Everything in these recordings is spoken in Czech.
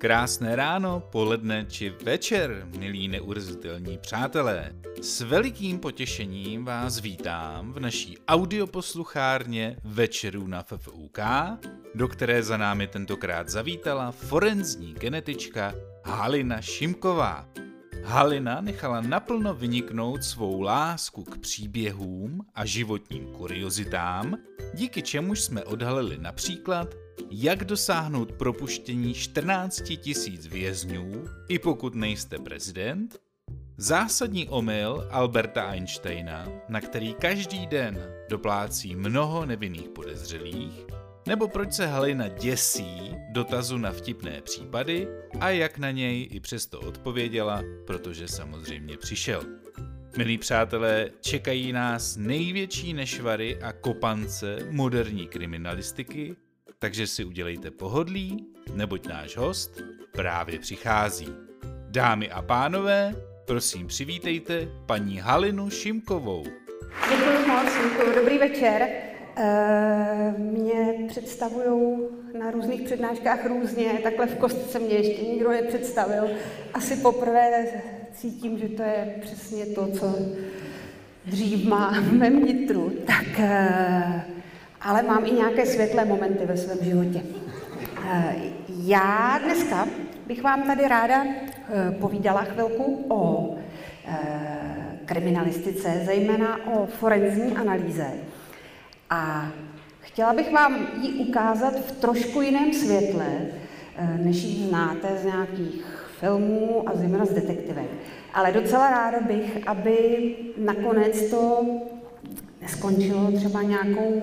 Krásné ráno, poledne či večer, milí neurazitelní přátelé. S velikým potěšením vás vítám v naší audioposluchárně Večerů na FFUK, do které za námi tentokrát zavítala forenzní genetička Halina Šimková. Halina nechala naplno vyniknout svou lásku k příběhům a životním kuriozitám, díky čemuž jsme odhalili například jak dosáhnout propuštění 14 tisíc vězňů, i pokud nejste prezident, zásadní omyl Alberta Einsteina, na který každý den doplácí mnoho nevinných podezřelých, nebo proč se Halina děsí dotazu na vtipné případy a jak na něj i přesto odpověděla, protože samozřejmě přišel. Milí přátelé, čekají nás největší nešvary a kopance moderní kriminalistiky, takže si udělejte pohodlí, neboť náš host právě přichází. Dámy a pánové, prosím přivítejte paní Halinu Šimkovou. Děkuji moc, děkuji. Dobrý večer. E, mě představují na různých přednáškách různě, takhle v kostce mě ještě nikdo nepředstavil. Asi poprvé cítím, že to je přesně to, co dřív má v mém nitru. Tak e, ale mám i nějaké světlé momenty ve svém životě. Eh, já dneska bych vám tady ráda eh, povídala chvilku o eh, kriminalistice, zejména o forenzní analýze. A chtěla bych vám ji ukázat v trošku jiném světle, než ji znáte z nějakých filmů a zejména z detektivek. Ale docela ráda bych, aby nakonec to neskončilo třeba nějakou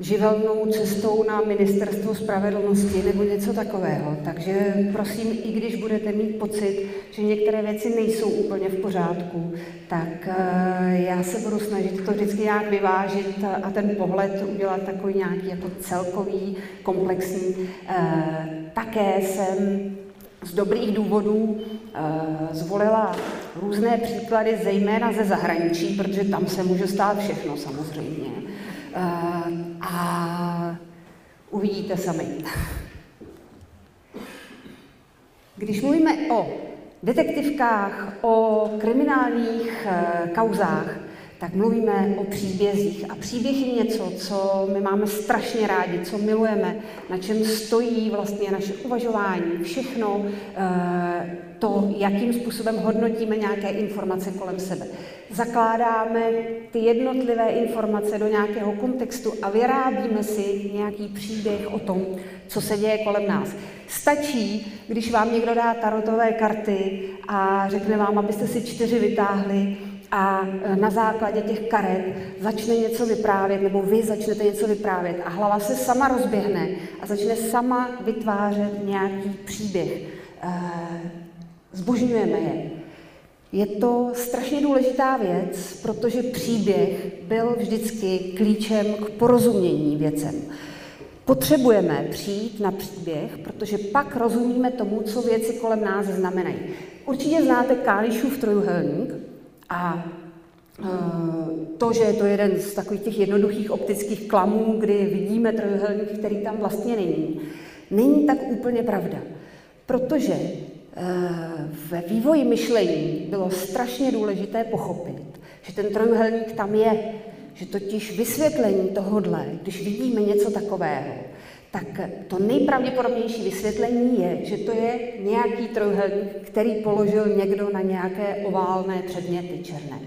živelnou cestou na ministerstvo spravedlnosti nebo něco takového. Takže prosím, i když budete mít pocit, že některé věci nejsou úplně v pořádku, tak eh, já se budu snažit to vždycky nějak vyvážit a ten pohled udělat takový nějaký jako celkový, komplexní. Eh, také jsem z dobrých důvodů eh, zvolila různé příklady, zejména ze zahraničí, protože tam se může stát všechno samozřejmě. Eh, a uvidíte sami. Když mluvíme o detektivkách, o kriminálních eh, kauzách, tak mluvíme o příbězích. A příběh je něco, co my máme strašně rádi, co milujeme, na čem stojí vlastně naše uvažování, všechno eh, to, jakým způsobem hodnotíme nějaké informace kolem sebe. Zakládáme ty jednotlivé informace do nějakého kontextu a vyrábíme si nějaký příběh o tom, co se děje kolem nás. Stačí, když vám někdo dá tarotové karty a řekne vám, abyste si čtyři vytáhli a e, na základě těch karet začne něco vyprávět, nebo vy začnete něco vyprávět a hlava se sama rozběhne a začne sama vytvářet nějaký příběh. E, zbožňujeme je. Je to strašně důležitá věc, protože příběh byl vždycky klíčem k porozumění věcem. Potřebujeme přijít na příběh, protože pak rozumíme tomu, co věci kolem nás znamenají. Určitě znáte Kálišův trojuhelník, a eh, to, že je to jeden z takových těch jednoduchých optických klamů, kdy vidíme trojuhelník, který tam vlastně není, není tak úplně pravda. Protože eh, ve vývoji myšlení bylo strašně důležité pochopit, že ten trojuhelník tam je, že totiž vysvětlení tohodle, když vidíme něco takového, tak to nejpravděpodobnější vysvětlení je, že to je nějaký trojuhelník, který položil někdo na nějaké oválné předměty černé.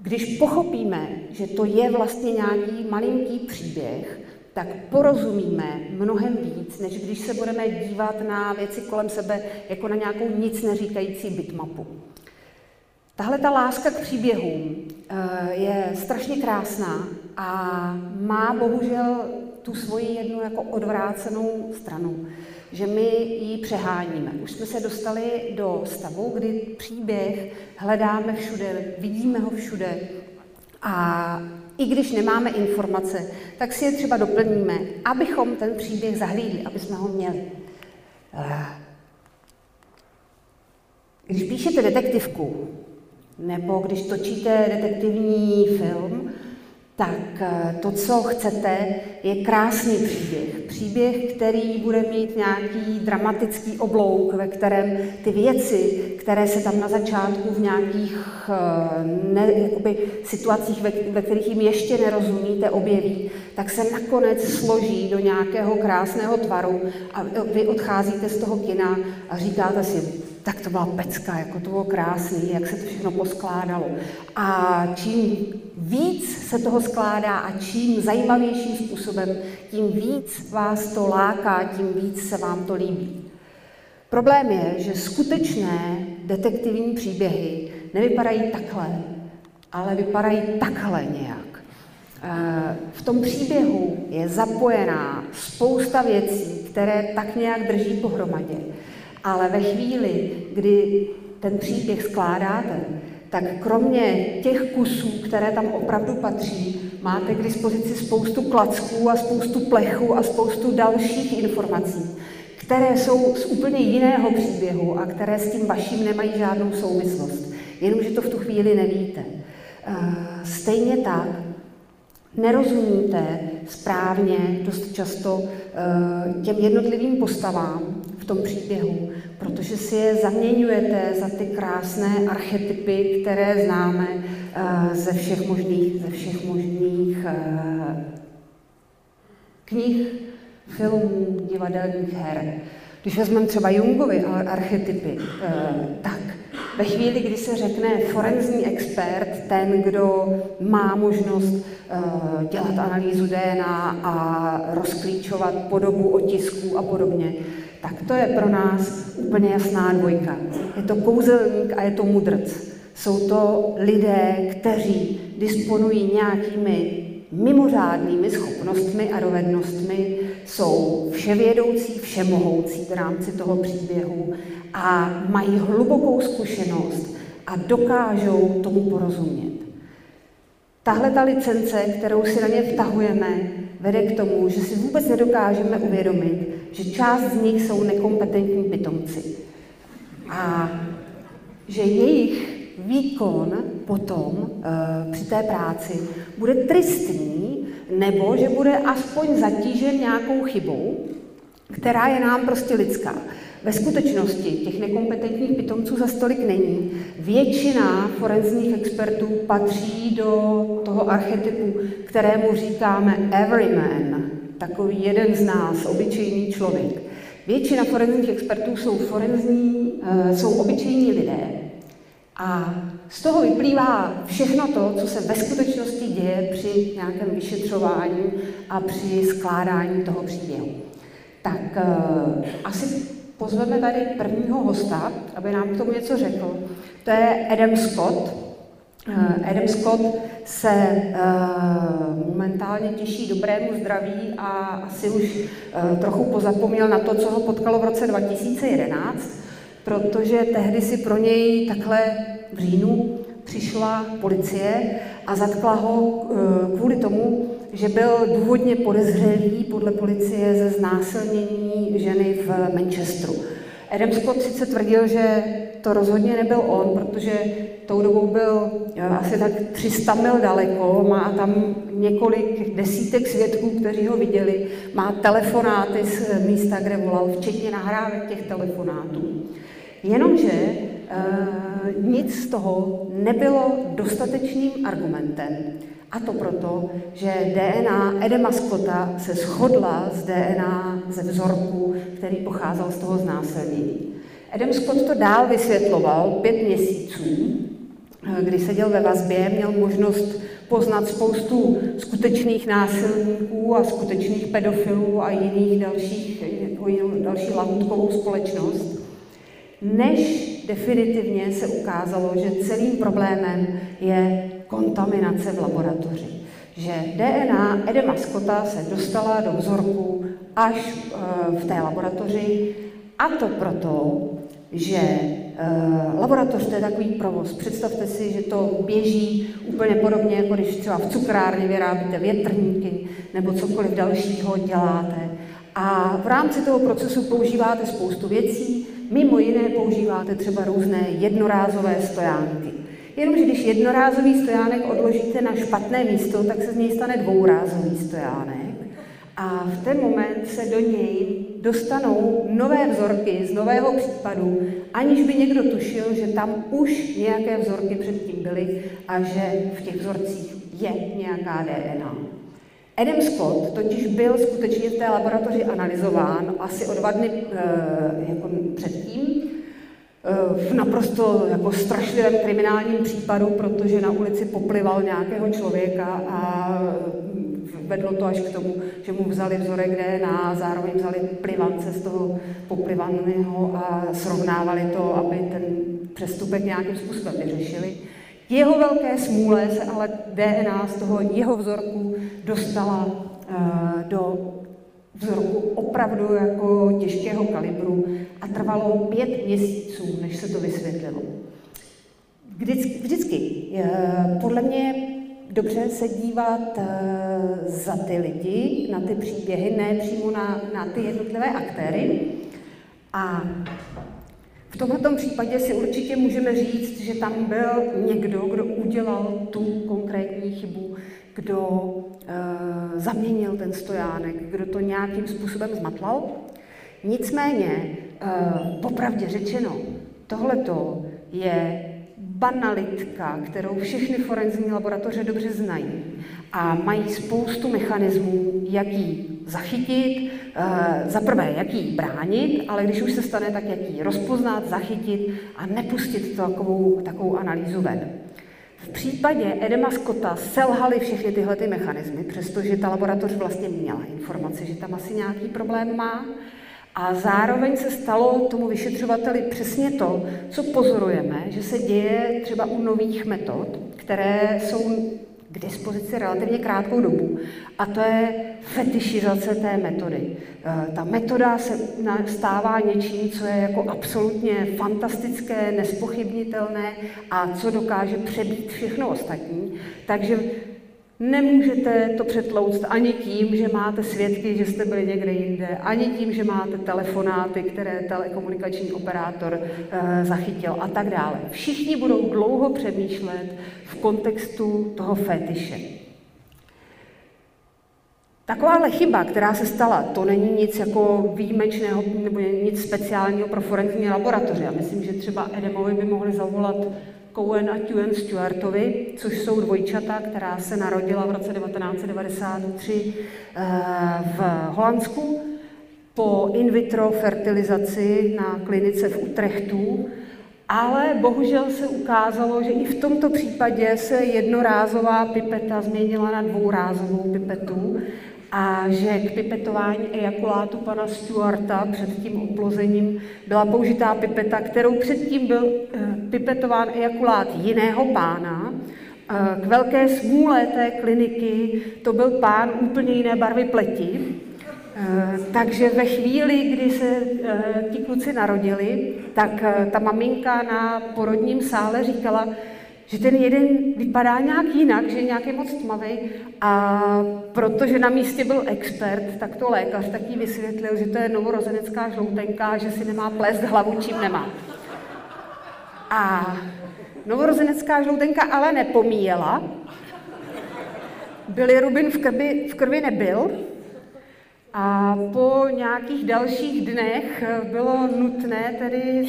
Když pochopíme, že to je vlastně nějaký malinký příběh, tak porozumíme mnohem víc, než když se budeme dívat na věci kolem sebe jako na nějakou nic neříkající bitmapu. Tahle ta láska k příběhům eh, je strašně krásná a má bohužel tu svoji jednu jako odvrácenou stranu, že my ji přeháníme. Už jsme se dostali do stavu, kdy příběh hledáme všude, vidíme ho všude a i když nemáme informace, tak si je třeba doplníme, abychom ten příběh zahlídli, aby jsme ho měli. Eh, když píšete detektivku, nebo když točíte detektivní film, tak eh, to, co chcete, je krásný příběh. Příběh, který bude mít nějaký dramatický oblouk, ve kterém ty věci, které se tam na začátku v nějakých eh, ne, jakoby, situacích, ve, ve kterých jim ještě nerozumíte, objeví, tak se nakonec složí do nějakého krásného tvaru a vy odcházíte z toho kina a říkáte si, tak to byla pecka, jako to bylo krásný, jak se to všechno poskládalo. A čím víc se toho skládá a čím zajímavějším způsobem, tím víc vás to láká, tím víc se vám to líbí. Problém je, že skutečné detektivní příběhy nevypadají takhle, ale vypadají takhle nějak. Eh, v tom příběhu je zapojená spousta věcí, které tak nějak drží pohromadě. Ale ve chvíli, kdy ten příběh skládáte, tak kromě těch kusů, které tam opravdu patří, máte k dispozici spoustu klacků a spoustu plechu a spoustu dalších informací, které jsou z úplně jiného příběhu a které s tím vaším nemají žádnou souvislost. Jenomže to v tu chvíli nevíte. Eh, stejně tak nerozumíte správně dost často eh, těm jednotlivým postavám v tom příběhu, protože si je zaměňujete za ty krásné archetypy, které známe eh, ze všech možných, ze všech možných eh, knih, filmů, divadelních her. Když vezmeme třeba Jungovy archetypy, tak ve chvíli, kdy se řekne forenzní expert, ten, kdo má možnost dělat analýzu DNA a rozklíčovat podobu otisků a podobně, tak to je pro nás úplně jasná dvojka. Je to kouzelník a je to mudrc. Jsou to lidé, kteří disponují nějakými mimořádnými schopnostmi a dovednostmi, jsou vševědoucí, všemohoucí v rámci toho příběhu a mají hlubokou zkušenost a dokážou tomu porozumět. Tahle ta licence, kterou si na ně vtahujeme, vede k tomu, že si vůbec nedokážeme uvědomit, že část z nich jsou nekompetentní pitomci. A že jejich výkon potom e, při té práci bude tristní, nebo že bude aspoň zatížen nějakou chybou, která je nám prostě lidská. Ve skutečnosti těch nekompetentních pitomců za stolik není. Většina forenzních expertů patří do toho archetypu, kterému říkáme everyman, takový jeden z nás, obyčejný člověk. Většina forenzních expertů jsou forenzní, eh, jsou obyčejní lidé a z toho vyplývá všechno to, co se ve skutečnosti děje při nějakém vyšetřování a při skládání toho příběhu. Tak uh, asi pozveme tady prvního hosta, aby nám k tomu něco řekl. To je Adam Scott. Uh, Adam Scott se uh, momentálně těší dobrému zdraví a asi už uh, trochu pozapomněl na to, co ho potkalo v roce 2011, protože tehdy si pro něj takhle v říjnu přišla policie a zatkla ho kvůli tomu, že byl důvodně podezřelý podle policie ze znásilnění ženy v Manchesteru. Adam Scott sice tvrdil, že to rozhodně nebyl on, protože tou dobou byl eh, asi tak 300 mil daleko, má tam několik desítek svědků, kteří ho viděli, má telefonáty z místa, kde volal, včetně nahrávek těch telefonátů. Jenomže uh, nic z toho nebylo dostatečným argumentem, a to proto, že DNA Edema Scotta se shodla z DNA ze vzorku, který pocházel z toho znásilnění. Edem Scott to dál vysvětloval pět měsíců, kdy seděl ve vazbě, měl možnost poznat spoustu skutečných násilníků a skutečných pedofilů a jiných dalších, jako další lahutkovou společnost, než definitivně se ukázalo, že celým problémem je kontaminace v laboratoři. Že DNA Edema Scotta se dostala do vzorku až eh, v té laboratoři a to proto, že uh, laboratoř to je takový provoz. Představte si, že to běží úplně podobně, jako když třeba v cukrárně vyrábíte větrníky nebo cokoliv dalšího děláte. A v rámci toho procesu používáte spoustu věcí, mimo jiné používáte třeba různé jednorázové stojánky. Jenomže když jednorázový stojánek odložíte na špatné místo, tak se z něj stane dvourázový stojánek. A v ten moment se do něj dostanou nové vzorky z nového případu, aniž by někdo tušil, že tam už nějaké vzorky předtím byly a že v těch vzorcích je nějaká DNA. Adam Scott totiž byl skutečně v té laboratoři analyzován asi o dva dny e, jako předtím, v naprosto jako strašlivém kriminálním případu, protože na ulici poplival nějakého člověka a vedlo to až k tomu, že mu vzali vzorek DNA zároveň vzali plivance z toho poplivaného a srovnávali to, aby ten přestupek nějakým způsobem vyřešili. Jeho velké smůle se ale DNA z toho jeho vzorku dostala uh, do vzorku opravdu jako těžkého kalibru a trvalo pět měsíců, než se to vysvětlilo. Vždycky, vždycky podle mě dobře se dívat eh, za ty lidi, na ty příběhy, ne přímo na, na ty jednotlivé aktéry. A v tomto případě si určitě můžeme říct, že tam byl někdo, kdo udělal tu konkrétní chybu, kdo e, zaměnil ten stojánek, kdo to nějakým způsobem zmatlal. Nicméně, e, popravdě řečeno, tohleto je banalitka, kterou všechny forenzní laboratoře dobře znají a mají spoustu mechanismů, jak ji zachytit, e, za prvé, jak ji bránit, ale když už se stane, tak jak ji rozpoznat, zachytit a nepustit takovou, takovou analýzu ven. V případě Edema Scotta selhaly všechny tyhle ty mechanismy, přestože ta laboratoř vlastně měla informaci, že tam asi nějaký problém má. A zároveň se stalo tomu vyšetřovateli přesně to, co pozorujeme, že se děje třeba u nových metod, které jsou k dispozici relativně krátkou dobu. A to je fetišizace té metody. Eh, ta metoda se stává něčím, co je jako absolutně fantastické, nespochybnitelné a co dokáže přebít všechno ostatní. Takže Nemůžete to přetlouct ani tím, že máte svědky, že jste byli někde jinde, ani tím, že máte telefonáty, které telekomunikační operátor e, zachytil a tak dále. Všichni budou dlouho přemýšlet v kontextu toho fetiše. Takováhle chyba, která se stala, to není nic jako výjimečného nebo nic speciálního pro forenzní laboratoře. Já myslím, že třeba Edemovi by mohli zavolat Cohen a Tuen Stewartovi, což jsou dvojčata, která se narodila v roce 1993 eh, v Holandsku po in vitro fertilizaci na klinice v Utrechtu, ale bohužel se ukázalo, že i v tomto případě se jednorázová pipeta změnila na dvourázovou pipetu a že k pipetování ejakulátu pana Stuarta před tím oplozením byla použitá pipeta, kterou předtím byl eh, pipetován ejakulát jiného pána. Eh, k velké smůle té kliniky to byl pán úplně jiné barvy pleti, eh, takže ve chvíli, kdy se ti kluci narodili, tak ta maminka na porodním sále říkala, že ten jeden vypadá nějak jinak, že je nějaký moc tmavý a protože na místě byl expert, tak to lékař taky vysvětlil, že to je novorozenecká žloutenka, že si nemá plést hlavu, čím nemá. A novorozenecká žloutenka ale nepomíjela, Rubin v krvi, v krvi nebyl, a po nějakých dalších dnech bylo nutné tedy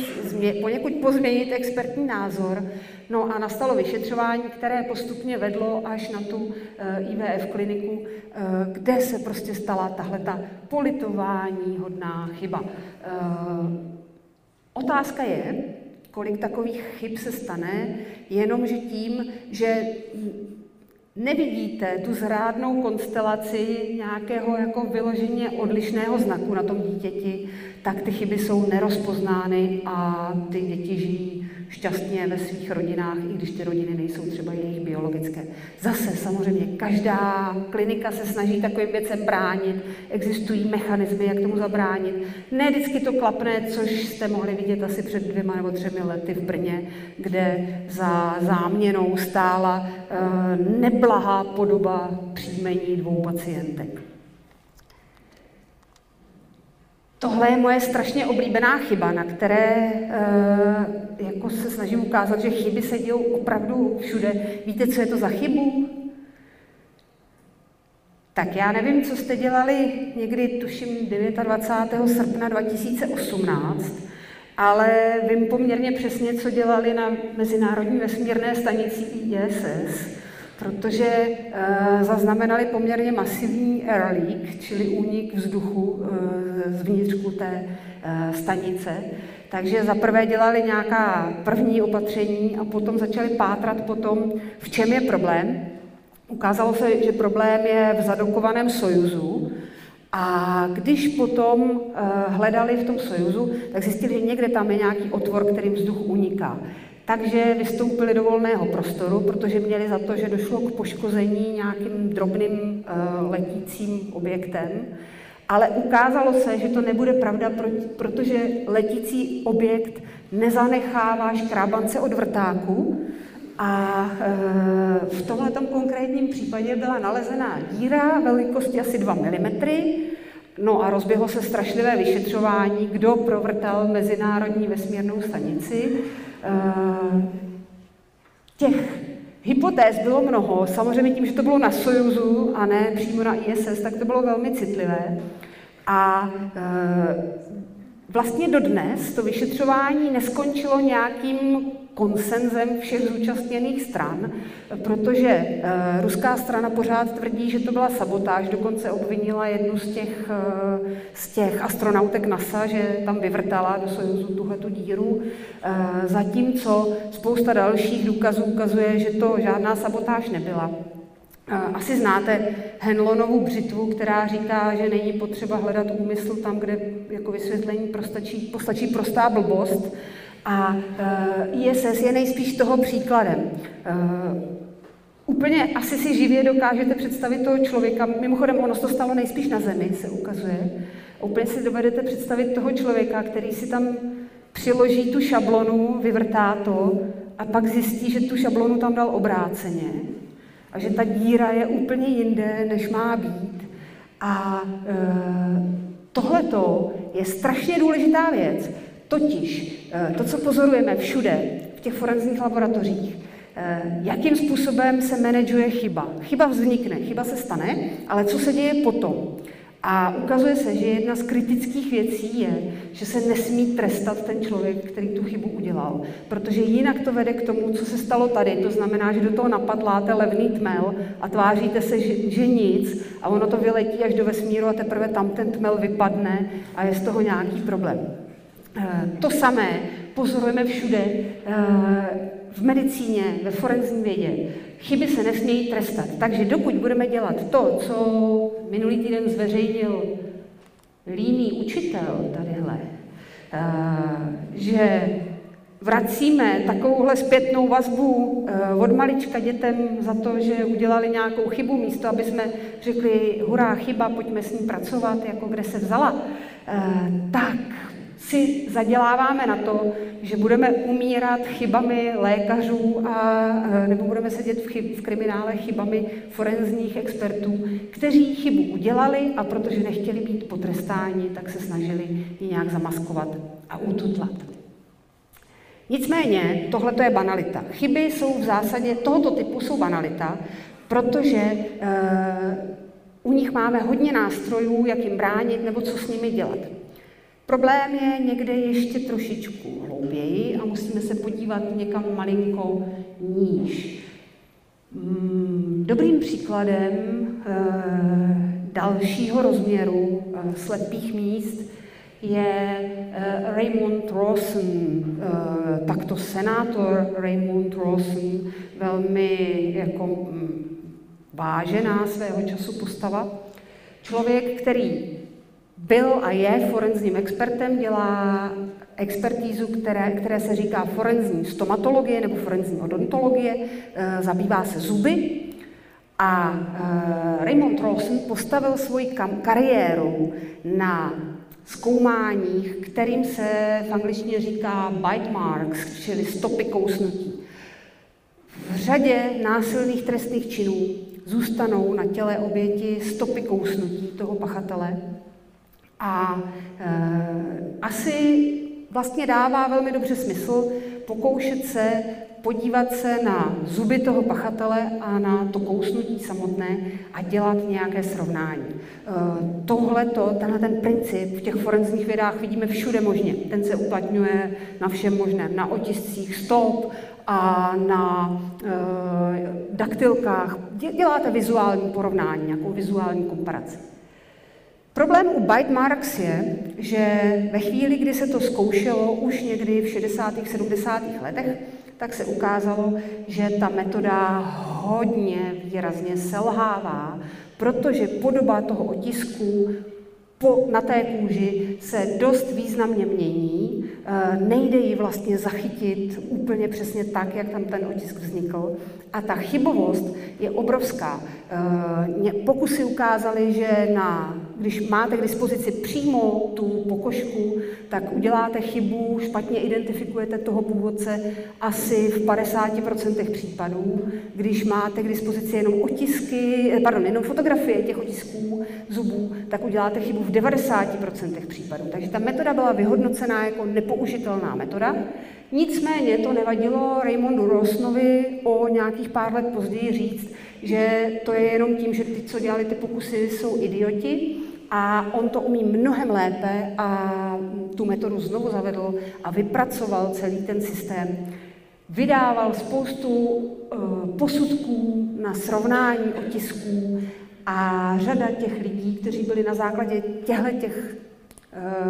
poněkud pozměnit expertní názor. No a nastalo vyšetřování, které postupně vedlo až na tu eh, IVF kliniku, eh, kde se prostě stala tahle ta politování hodná chyba. Eh, otázka je, kolik takových chyb se stane, jenomže tím, že nevidíte tu zrádnou konstelaci nějakého jako vyloženě odlišného znaku na tom dítěti, tak ty chyby jsou nerozpoznány a ty děti žijí šťastně ve svých rodinách, i když ty rodiny nejsou třeba jejich biologické. Zase samozřejmě každá klinika se snaží takovým věcem bránit, existují mechanismy, jak tomu zabránit. Ne vždycky to klapne, což jste mohli vidět asi před dvěma nebo třemi lety v Brně, kde za záměnou stála e, neblahá podoba příjmení dvou pacientek. Tohle je moje strašně oblíbená chyba, na které uh, jako se snažím ukázat, že chyby se dějou opravdu všude. Víte, co je to za chybu? Tak já nevím, co jste dělali někdy, tuším, 29. srpna 2018, ale vím poměrně přesně, co dělali na Mezinárodní vesmírné stanici ISS, protože e, zaznamenali poměrně masivní leak, čili únik vzduchu e, z vnitřku té e, stanice. Takže za prvé dělali nějaká první opatření a potom začali pátrat potom, v čem je problém. Ukázalo se, že problém je v zadokovaném sojuzu, a když potom hledali v tom sojuzu, tak zjistili, že někde tam je nějaký otvor, kterým vzduch uniká. Takže vystoupili do volného prostoru, protože měli za to, že došlo k poškození nějakým drobným uh, letícím objektem. Ale ukázalo se, že to nebude pravda, protože letící objekt nezanechává škrábance od vrtáku, a e, v tomhle konkrétním případě byla nalezená díra velikosti asi 2 mm, no a rozběhlo se strašlivé vyšetřování, kdo provrtal Mezinárodní vesmírnou stanici. E, těch hypotéz bylo mnoho, samozřejmě tím, že to bylo na Sojuzu a ne přímo na ISS, tak to bylo velmi citlivé. A e, vlastně dodnes to vyšetřování neskončilo nějakým konsenzem všech zúčastněných stran, protože e, ruská strana pořád tvrdí, že to byla sabotáž, dokonce obvinila jednu z těch, e, z těch astronautek NASA, že tam vyvrtala do Sojuzu tuhle tu díru, e, zatímco spousta dalších důkazů ukazuje, že to žádná sabotáž nebyla. Asi znáte Henlonovu břitvu, která říká, že není potřeba hledat úmysl tam, kde jako vysvětlení postačí, postačí prostá blbost. A uh, ISS je nejspíš toho příkladem. Uh, úplně asi si živě dokážete představit toho člověka, mimochodem ono to stalo nejspíš na Zemi, se ukazuje. Úplně si dovedete představit toho člověka, který si tam přiloží tu šablonu, vyvrtá to a pak zjistí, že tu šablonu tam dal obráceně a že ta díra je úplně jinde, než má být. A e, tohleto je strašně důležitá věc. Totiž e, to, co pozorujeme všude v těch forenzních laboratořích, e, jakým způsobem se manažuje chyba. Chyba vznikne, chyba se stane, ale co se děje potom? A ukazuje se, že jedna z kritických věcí je, že se nesmí trestat ten člověk, který tu chybu udělal, protože jinak to vede k tomu, co se stalo tady. To znamená, že do toho napadláte levný tmel a tváříte se, že, že nic a ono to vyletí až do vesmíru a teprve tam ten tmel vypadne a je z toho nějaký problém. E, to samé pozorujeme všude e, v medicíně, ve forenzní vědě. Chyby se nesmějí trestat. Takže dokud budeme dělat to, co minulý týden zveřejnil líný učitel tadyhle, eh, že vracíme takovouhle zpětnou vazbu eh, od malička dětem za to, že udělali nějakou chybu, místo aby jsme řekli, hurá, chyba, pojďme s ní pracovat, jako kde se vzala, eh, tak si zaděláváme na to, že budeme umírat chybami lékařů a, nebo budeme sedět v, chyb, v kriminále chybami forenzních expertů, kteří chybu udělali a protože nechtěli být potrestáni, tak se snažili ji nějak zamaskovat a ututlat. Nicméně tohle je banalita. Chyby jsou v zásadě tohoto typu jsou banalita, protože e, u nich máme hodně nástrojů, jak jim bránit nebo co s nimi dělat. Problém je někde ještě trošičku hlouběji a musíme se podívat někam malinko níž. Mm, dobrým příkladem eh, dalšího rozměru eh, slepých míst je eh, Raymond Rawson, takto senátor Raymond Rawson, velmi jako mm, vážená svého času postava. Člověk, který byl a je forenzním expertem, dělá expertízu, které, které se říká forenzní stomatologie nebo forenzní odontologie, e, zabývá se zuby. A e, Raymond Rawson postavil svoji kariéru na zkoumáních, kterým se v angličtině říká bite marks, čili stopy kousnutí. V řadě násilných trestných činů zůstanou na těle oběti stopy kousnutí toho pachatele A e, asi vlastně dává velmi dobře smysl pokoušet se podívat se na zuby toho pachatele a na to kousnutí samotné a dělat nějaké srovnání. Eh, Tohle, tenhle ten princip v těch forenzních vědách vidíme všude možně. Ten se uplatňuje na všem možném, na otiscích stop a na e, daktilkách. Děláte vizuální porovnání, nějakou vizuální komparaci. Problém u bite marks je, že ve chvíli, kdy se to zkoušelo už někdy v 60. 70. letech, tak se ukázalo, že ta metoda hodně výrazně selhává, protože podoba toho otisku po, na té kůži se dost významně mění. E, nejde ji vlastně zachytit úplně přesně tak, jak tam ten otisk vznikl. A ta chybovost je obrovská. E, pokusy ukázaly, že na když máte k dispozici přímo tu pokožku, tak uděláte chybu, špatně identifikujete toho původce asi v 50% případů. Když máte k dispozici jenom otisky, eh, pardon, jenom fotografie těch otisků zubů, tak uděláte chybu v 90% případů. Takže ta metoda byla vyhodnocená jako nepoužitelná metoda. Nicméně to nevadilo Raymondu Rosnovi o nějakých pár let později říct, že to je jenom tím, že ty, co dělali ty pokusy, jsou idioti a on to umí mnohem lépe a tu metodu znovu zavedl a vypracoval celý ten systém. Vydával spoustu uh, posudků na srovnání otisků a řada těch lidí, kteří byli na základě těchto těch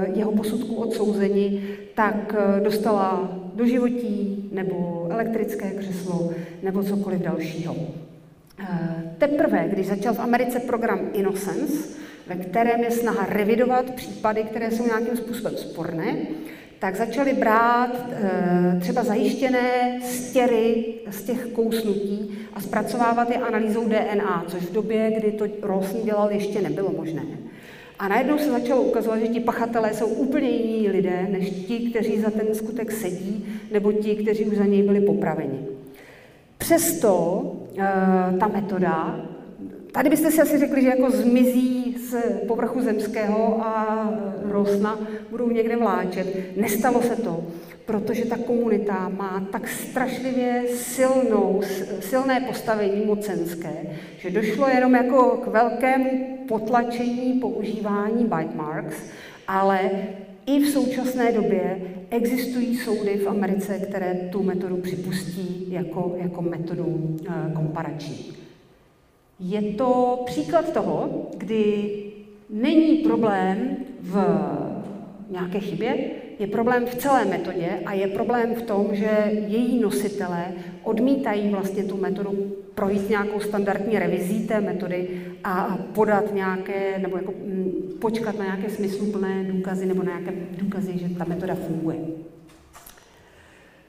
uh, jeho posudků odsouzeni, tak uh, dostala doživotí nebo elektrické křeslo nebo cokoliv dalšího. Teprve, když začal v Americe program Innocence, ve kterém je snaha revidovat případy, které jsou nějakým způsobem sporné, tak začali brát e, třeba zajištěné stěry z těch kousnutí a zpracovávat je analýzou DNA, což v době, kdy to Rawson dělal, ještě nebylo možné. A najednou se začalo ukazovat, že ti pachatelé jsou úplně jiní lidé, než ti, kteří za ten skutek sedí, nebo ti, kteří už za něj byli popraveni. Přesto ta metoda Tady byste si asi řekli, že jako zmizí z povrchu zemského a rosna budou někde vláčet. Nestalo se to, protože ta komunita má tak strašlivě silnou, silné postavení mocenské, že došlo jenom jako k velkému potlačení používání bite marks, ale i v současné době existují soudy v Americe, které tu metodu připustí jako, jako metodu eh, komparační. Je to příklad toho, kdy není problém v nějaké chybě, je problém v celé metodě a je problém v tom, že její nositelé odmítají vlastně tu metodu projít nějakou standardní revizí té metody a podat nějaké, nebo jako mm, počkat na nějaké smysluplné důkazy nebo na nějaké důkazy, že ta metoda funguje.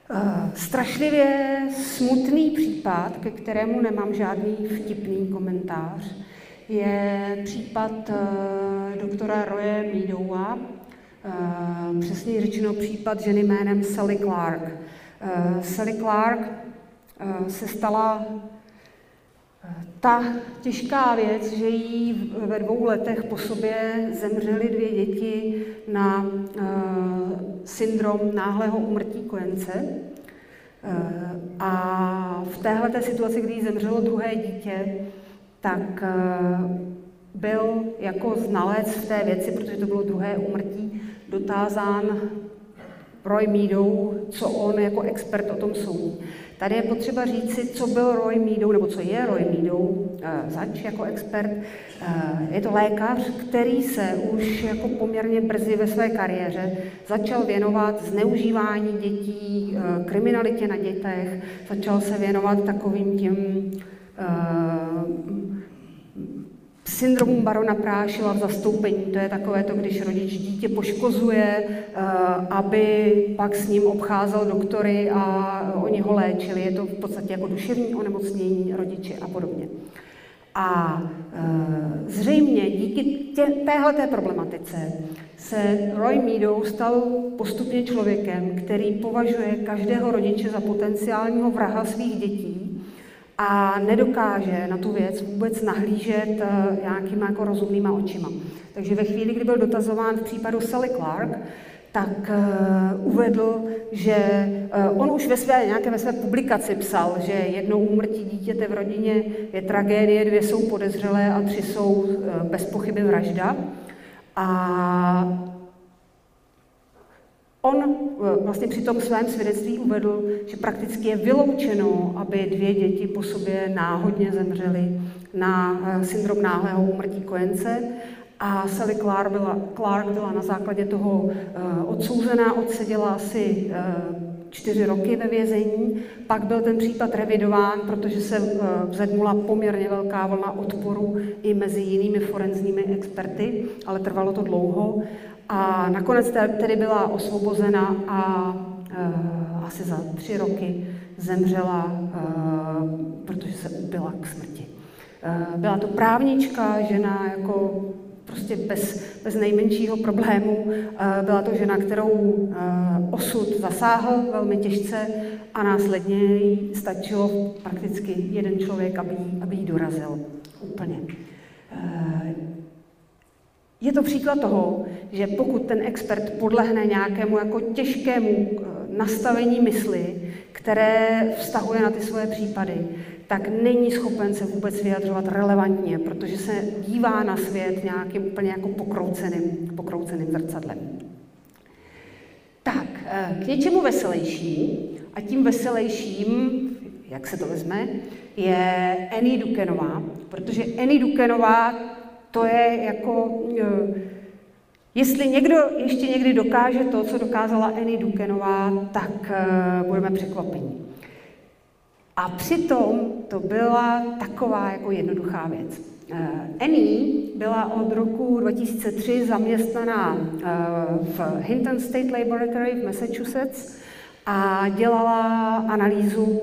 Eh, strašlivě smutný případ, ke kterému nemám žádný vtipný komentář, je případ eh, doktora Roye Meadowa, eh, přesně řečeno případ ženy jménem Sally Clark. Sally Clark se stala ta těžká věc, že jí ve dvou letech po sobě zemřely dvě děti na uh, syndrom náhlého umrtí kojence. Uh, a v téhle situaci, kdy jí zemřelo druhé dítě, tak uh, byl jako znalec v té věci, protože to bylo druhé umrtí, dotázán Roy Meadow, co on jako expert o tom soudí. Tady je potřeba říci, co byl Roy Meadow, nebo co je Roy Meadow uh, zač jako expert. Uh, je to lékař, který se už jako poměrně brzy ve své kariéře začal věnovat zneužívání dětí, uh, kriminalitě na dětech, začal se věnovat takovým těm syndromu barona Prášila v zastoupení. To je takové to, když rodič dítě poškozuje, eh, aby pak s ním obcházel doktory a oni ho léčili. Je to v podstatě jako duševní onemocnění rodiče a podobně. A e, zřejmě díky tě, téhleté problematice se Roy Meadow stal postupně člověkem, který považuje každého rodiče za potenciálního vraha svých dětí a nedokáže na tu věc vůbec nahlížet eh, nějakýma jako rozumnýma očima. Takže ve chvíli, kdy byl dotazován v případu Sally Clark, tak uh, uvedl, že uh, on už ve své, nějaké ve své publikaci psal, že jednou úmrtí dítěte v rodině je tragédie, dvě jsou podezřelé a tři jsou uh, bez pochyby vražda. A On eh, vlastně při tom svém svědectví uvedl, že prakticky je vyloučeno, aby dvě děti po sobě náhodně zemřely na eh, syndrom náhlého úmrtí kojence a Sally Clark byla, Clark byla na základě toho uh, odsouzená, odseděla asi čtyři roky ve vězení. Pak byl ten případ revidován, protože se vzedmula poměrně velká vlna odporu i mezi jinými forenzními experty, ale trvalo to dlouho. A nakonec tedy byla osvobozena a uh, asi za tři roky zemřela, uh, protože se ubila k smrti. Uh, byla to právnička, žena jako prostě bez, bez nejmenšího problému. Byla to žena, kterou osud zasáhl velmi těžce a následně jí stačilo prakticky jeden člověk, aby, aby jí dorazil úplně. Je to příklad toho, že pokud ten expert podlehne nějakému jako těžkému eh, nastavení mysli, které vztahuje na ty svoje případy, tak není schopen se vůbec vyjadřovat relevantně, protože se dívá na svět nějakým úplně jako pokrouceným, pokrouceným zrcadlem. Tak, eh, k něčemu veselější, a tím veselějším, jak se to vezme, je Annie Dukenová, protože Annie Dukenová to je jako, eh, jestli někdo ještě někdy dokáže to, co dokázala Annie Dukenová, tak eh, budeme překvapení. A přitom to byla taková jako jednoduchá věc. Eh, Annie byla od roku 2003 zaměstnaná v Hinton State Laboratory v Massachusetts a dělala analýzu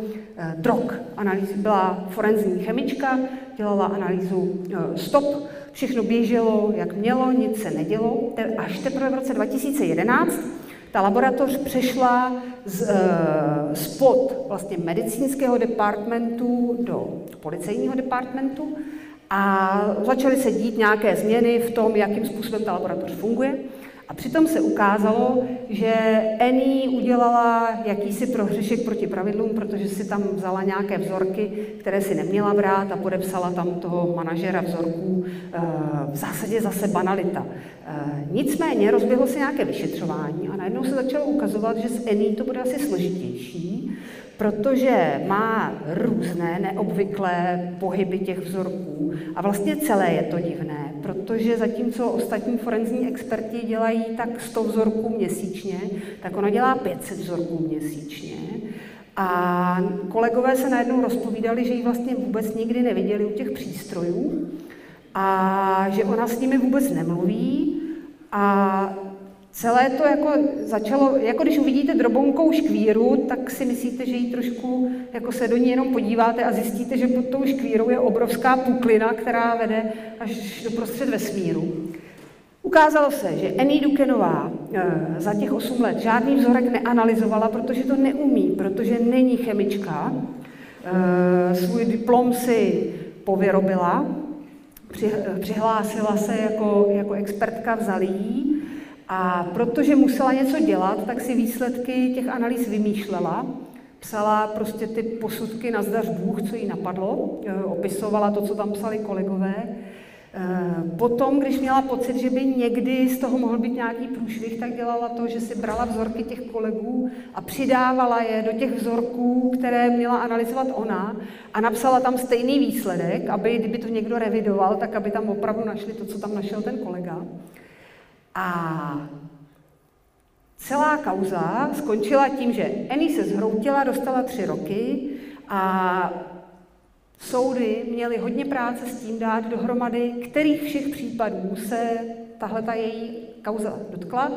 drog. Analýzu, byla forenzní chemička, dělala analýzu stop všechno běželo, jak mělo, nic se nedělo. Až teprve v roce 2011 ta laboratoř přešla z, uh, spod vlastně medicínského departmentu do policejního departmentu a začaly se dít nějaké změny v tom, jakým způsobem ta laboratoř funguje. A přitom se ukázalo, že Eni udělala jakýsi prohřešek proti pravidlům, protože si tam vzala nějaké vzorky, které si neměla brát a podepsala tam toho manažera vzorků. Eh, v zásadě zase banalita. Eh, nicméně rozběhlo se nějaké vyšetřování a najednou se začalo ukazovat, že s Eni to bude asi složitější, protože má různé neobvyklé pohyby těch vzorků a vlastně celé je to divné, protože zatímco ostatní forenzní experti dělají tak 100 vzorků měsíčně, tak ona dělá 500 vzorků měsíčně. A kolegové se najednou rozpovídali, že ji vlastně vůbec nikdy neviděli u těch přístrojů a že ona s nimi vůbec nemluví a Celé to jako začalo, jako když uvidíte drobonkou škvíru, tak si myslíte, že jí trošku, jako se do ní jenom podíváte a zjistíte, že pod tou škvírou je obrovská puklina, která vede až do prostřed vesmíru. Ukázalo se, že Annie Dukenová e, za těch 8 let žádný vzorek neanalyzovala, protože to neumí, protože není chemička. E, svůj diplom si povyrobila, při, e, přihlásila se jako, jako expertka, vzali jí a protože musela něco dělat, tak si výsledky těch analýz vymýšlela. Psala prostě ty posudky na zdař Bůh, co jí napadlo, e, opisovala to, co tam psali kolegové. E, potom, když měla pocit, že by někdy z toho mohl být nějaký průšvih, tak dělala to, že si brala vzorky těch kolegů a přidávala je do těch vzorků, které měla analyzovat ona a napsala tam stejný výsledek, aby kdyby to někdo revidoval, tak aby tam opravdu našli to, co tam našel ten kolega. A celá kauza skončila tím, že Annie se zhroutila, dostala tři roky a soudy měly hodně práce s tím dát dohromady, kterých všech případů se tahle ta její kauza dotkla.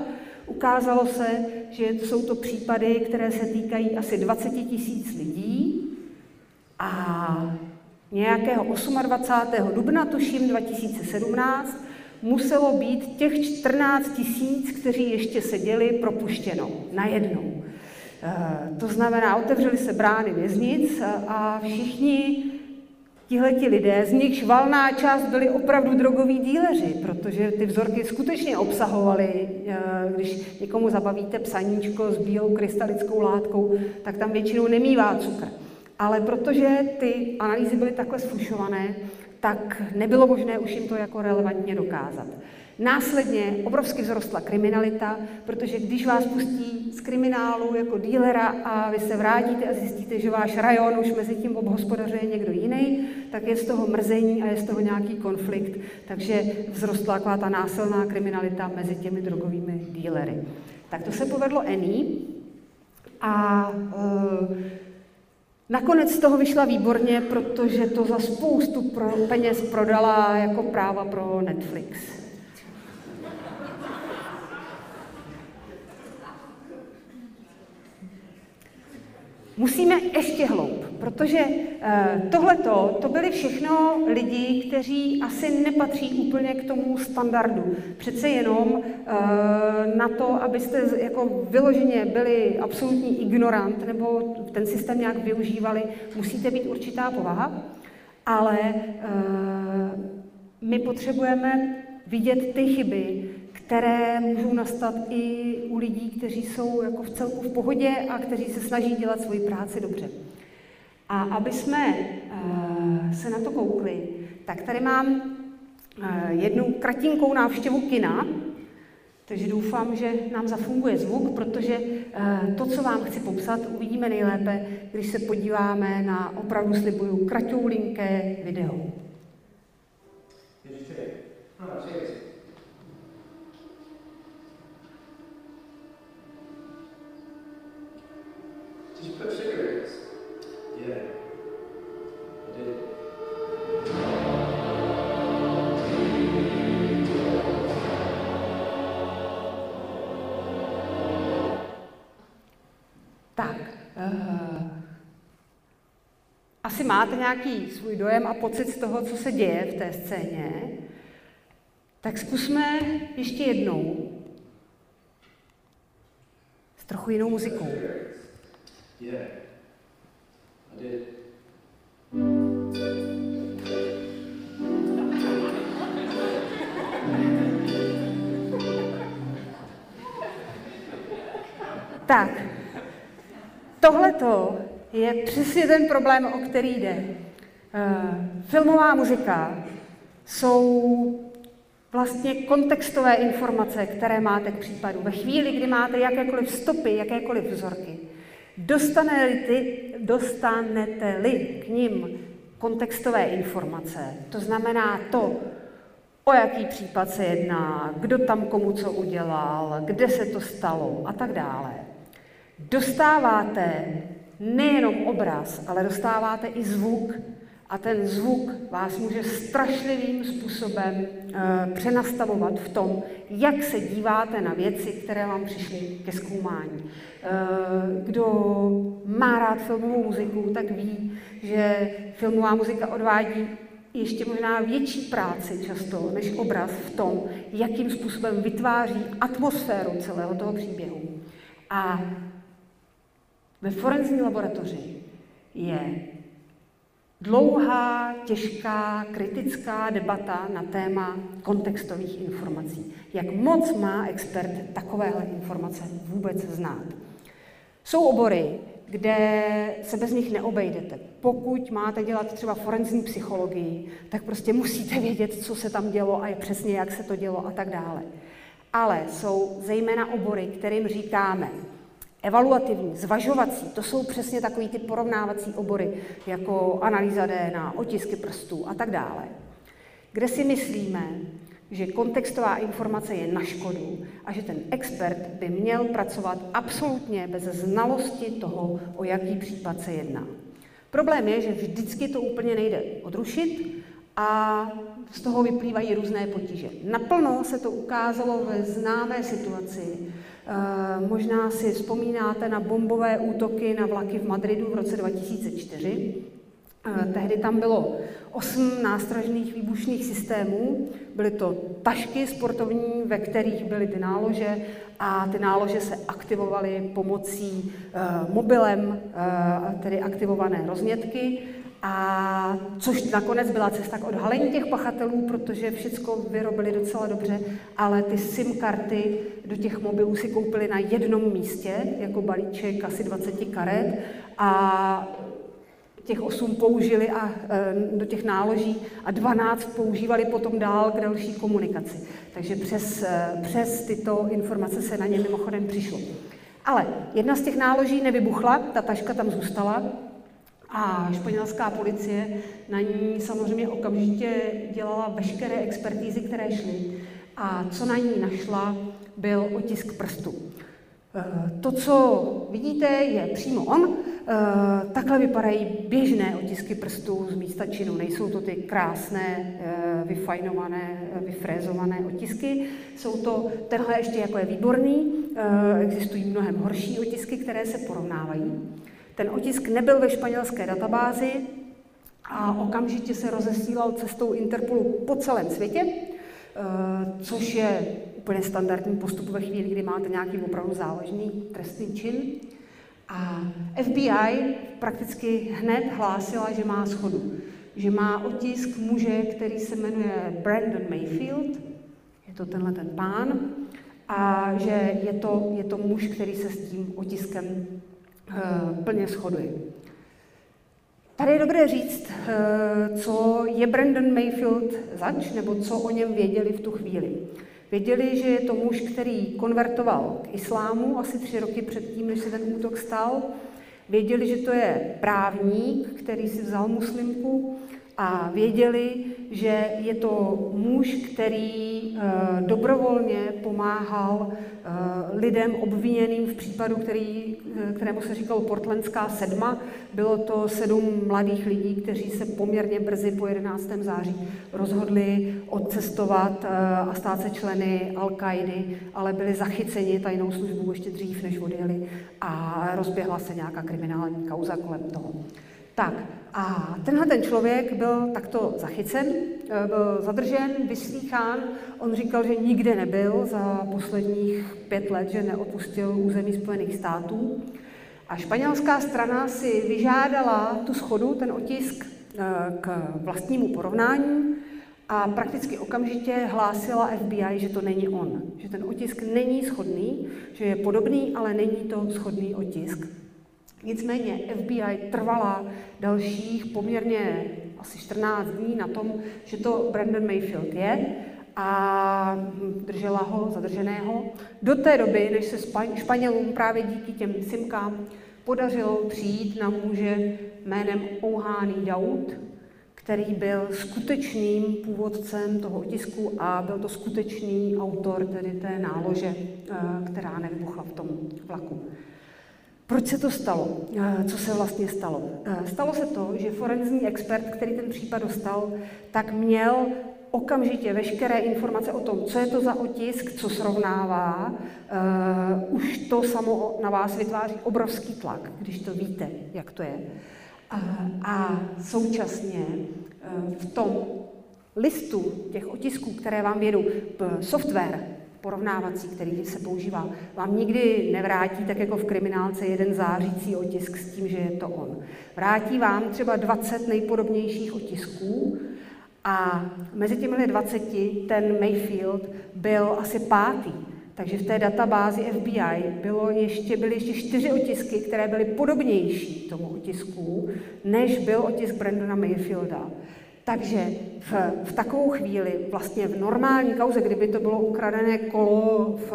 Ukázalo se, že jsou to případy, které se týkají asi 20 tisíc lidí a nějakého 28. dubna, tuším 2017, muselo být těch 14 tisíc, kteří ještě seděli, propuštěno najednou. Eh, to znamená, otevřely se brány věznic a všichni tihleti lidé, z nichž valná část byli opravdu drogoví díleři, protože ty vzorky skutečně obsahovaly, eh, když někomu zabavíte psaníčko s bílou krystalickou látkou, tak tam většinou nemývá cukr. Ale protože ty analýzy byly takhle sfušované, tak nebylo možné už jim to jako relevantně dokázat. Následně obrovsky vzrostla kriminalita, protože když vás pustí z kriminálu jako dílera a vy se vrátíte a zjistíte, že váš rajon už mezi tím obhospodařuje někdo jiný, tak je z toho mrzení a je z toho nějaký konflikt. Takže vzrostla taková ta násilná kriminalita mezi těmi drogovými dílery. Tak to se povedlo Eni a uh, Nakonec z toho vyšla výborně, protože to za spoustu pro peněz prodala jako práva pro Netflix. Musíme ještě hloub, protože eh, tohleto, to byli všechno lidi, kteří asi nepatří úplně k tomu standardu. Přece jenom eh, na to, abyste jako vyloženě byli absolutní ignorant nebo ten systém nějak využívali, musíte být určitá povaha, ale eh, my potřebujeme vidět ty chyby, které můžou nastat i u lidí, kteří jsou jako v celku v pohodě a kteří se snaží dělat svoji práci dobře. A aby jsme uh, se na to koukli, tak tady mám uh, jednu kratinkou návštěvu kina, takže doufám, že nám zafunguje zvuk, protože uh, to, co vám chci popsat, uvidíme nejlépe, když se podíváme na opravdu slibuju kratoulinké video. Ještě. No, Tak, uh, asi máte nějaký svůj dojem a pocit z toho, co se děje v té scéně. Tak zkusme ještě jednou s trochu jinou muzikou. Yeah, I did. Tak, je přesně ten problém, o který jde. Uh, filmová muzika jsou vlastně kontextové informace, které máte k případu. Ve chvíli, kdy máte jakékoliv stopy, jakékoliv vzorky, Dostanete-li, dostanete-li k ním kontextové informace, to znamená to, o jaký případ se jedná, kdo tam komu co udělal, kde se to stalo a tak dále, dostáváte nejenom obraz, ale dostáváte i zvuk, a ten zvuk vás může strašlivým způsobem e, přenastavovat v tom, jak se díváte na věci, které vám přišly ke zkoumání. E, kdo má rád filmovou muziku, tak ví, že filmová muzika odvádí ještě možná větší práci často než obraz v tom, jakým způsobem vytváří atmosféru celého toho příběhu. A ve forenzní laboratoři je Dlouhá, těžká, kritická debata na téma kontextových informací. Jak moc má expert takovéhle informace vůbec znát? Jsou obory, kde se bez nich neobejdete. Pokud máte dělat třeba forenzní psychologii, tak prostě musíte vědět, co se tam dělo a je přesně, jak se to dělo a tak dále. Ale jsou zejména obory, kterým říkáme evaluativní, zvažovací, to jsou přesně takový ty porovnávací obory, jako analýza DNA, otisky prstů a tak dále, kde si myslíme, že kontextová informace je na škodu a že ten expert by měl pracovat absolutně bez znalosti toho, o jaký případ se jedná. Problém je, že vždycky to úplně nejde odrušit a z toho vyplývají různé potíže. Naplno se to ukázalo ve známé situaci, možná si vzpomínáte na bombové útoky na vlaky v Madridu v roce 2004. Eh, tehdy tam bylo osm nástražných výbušných systémů. Byly to tašky sportovní, ve kterých byly ty nálože a ty nálože se aktivovaly pomocí eh, mobilem, tedy aktivované roznětky A což nakonec byla cesta k odhalení těch pachatelů, protože všechno vyrobili docela dobře, ale ty SIM karty do těch mobilů si koupili na jednom místě, jako balíček asi 20 karet a těch 8 použili a, e, do těch náloží a 12 používali potom dál k další komunikaci. Takže přes, e, přes tyto informace se na ně mimochodem přišlo. Ale jedna z těch náloží nevybuchla, ta taška tam zůstala a španělská policie na ní samozřejmě okamžitě dělala veškeré expertízy, které šly. A co na ní našla, byl otisk prstu. Eh, to, co vidíte, je přímo on. Eh, takhle vypadají běžné otisky prstů z místa činu. Nejsou to ty krásné, eh, vyfajnované, vyfrézované otisky. Jsou to, tenhle ještě jako je výborný, existují mnohem horší otisky, které se porovnávají. Ten otisk nebyl ve španělské databázi a okamžitě se rozesílal cestou Interpolu po celém světě, což je úplně standardní postup ve chvíli, kdy máte nějaký opravdu závažný trestný čin. A FBI prakticky hned hlásila, že má schodu. Že má otisk muže, který se jmenuje Brandon Mayfield, je to tenhle ten pán, a že je to, je to muž, který se s tím otiskem plně shoduje. Tady je dobré říct, uh, co je Brandon Mayfield zač, nebo co o něm věděli v tu chvíli. Věděli, že je to muž, který konvertoval k islámu asi tři roky předtím, než se ten útok stal. Věděli, že to je právník, který si vzal muslimku a věděli, že je to muž, který eh, dobrovolně pomáhal eh, lidem obviněným v případu, který, eh, kterému se říkalo Portlandská sedma. Bylo to sedm mladých lidí, kteří se poměrně brzy po 11. září rozhodli odcestovat a stát se členy Al-Kaidy, ale byli zachyceni tajnou službou ještě dřív, než odjeli a rozběhla se nějaká kriminální kauza kolem toho. Tak a tenhle ten člověk byl takto zachycen, eh, byl zadržen, vyslýchán. On říkal, že nikde nebyl za posledních pět let, že neopustil území Spojených států. A španělská strana si vyžádala tu schodu, ten otisk eh, k vlastnímu porovnání a prakticky okamžitě hlásila FBI, že to není on, že ten otisk není schodný, že je podobný, ale není to schodný otisk. Nicméně FBI trvala dalších poměrně asi 14 dní na tom, že to Brandon Mayfield je a držela ho zadrženého. Do té doby, než se Španělům právě díky těm simkám podařilo přijít na muže jménem Ouhání Daud, který byl skutečným původcem toho otisku a byl to skutečný autor tedy té nálože, eh, která nevybuchla v tom vlaku. Proč se to stalo? Eh, co se vlastně stalo? Eh, stalo se to, že forenzní expert, který ten případ dostal, tak měl okamžitě veškeré informace o tom, co je to za otisk, co srovnává, uh, už to samo na vás vytváří obrovský tlak, když to víte, jak to je. A současně v tom listu těch otisků, které vám vědou, software, porovnávací, který se používá, vám nikdy nevrátí, tak jako v kriminálce, jeden zářící otisk s tím, že je to on. Vrátí vám třeba 20 nejpodobnějších otisků a mezi těmi 20 ten Mayfield byl asi pátý. Takže v té databázi FBI bylo ještě, byly ještě čtyři otisky, které byly podobnější tomu otisku, než byl otisk Brandona Mayfielda. Takže v, v takovou chvíli, vlastně v normální kauze, kdyby to bylo ukradené kolo v,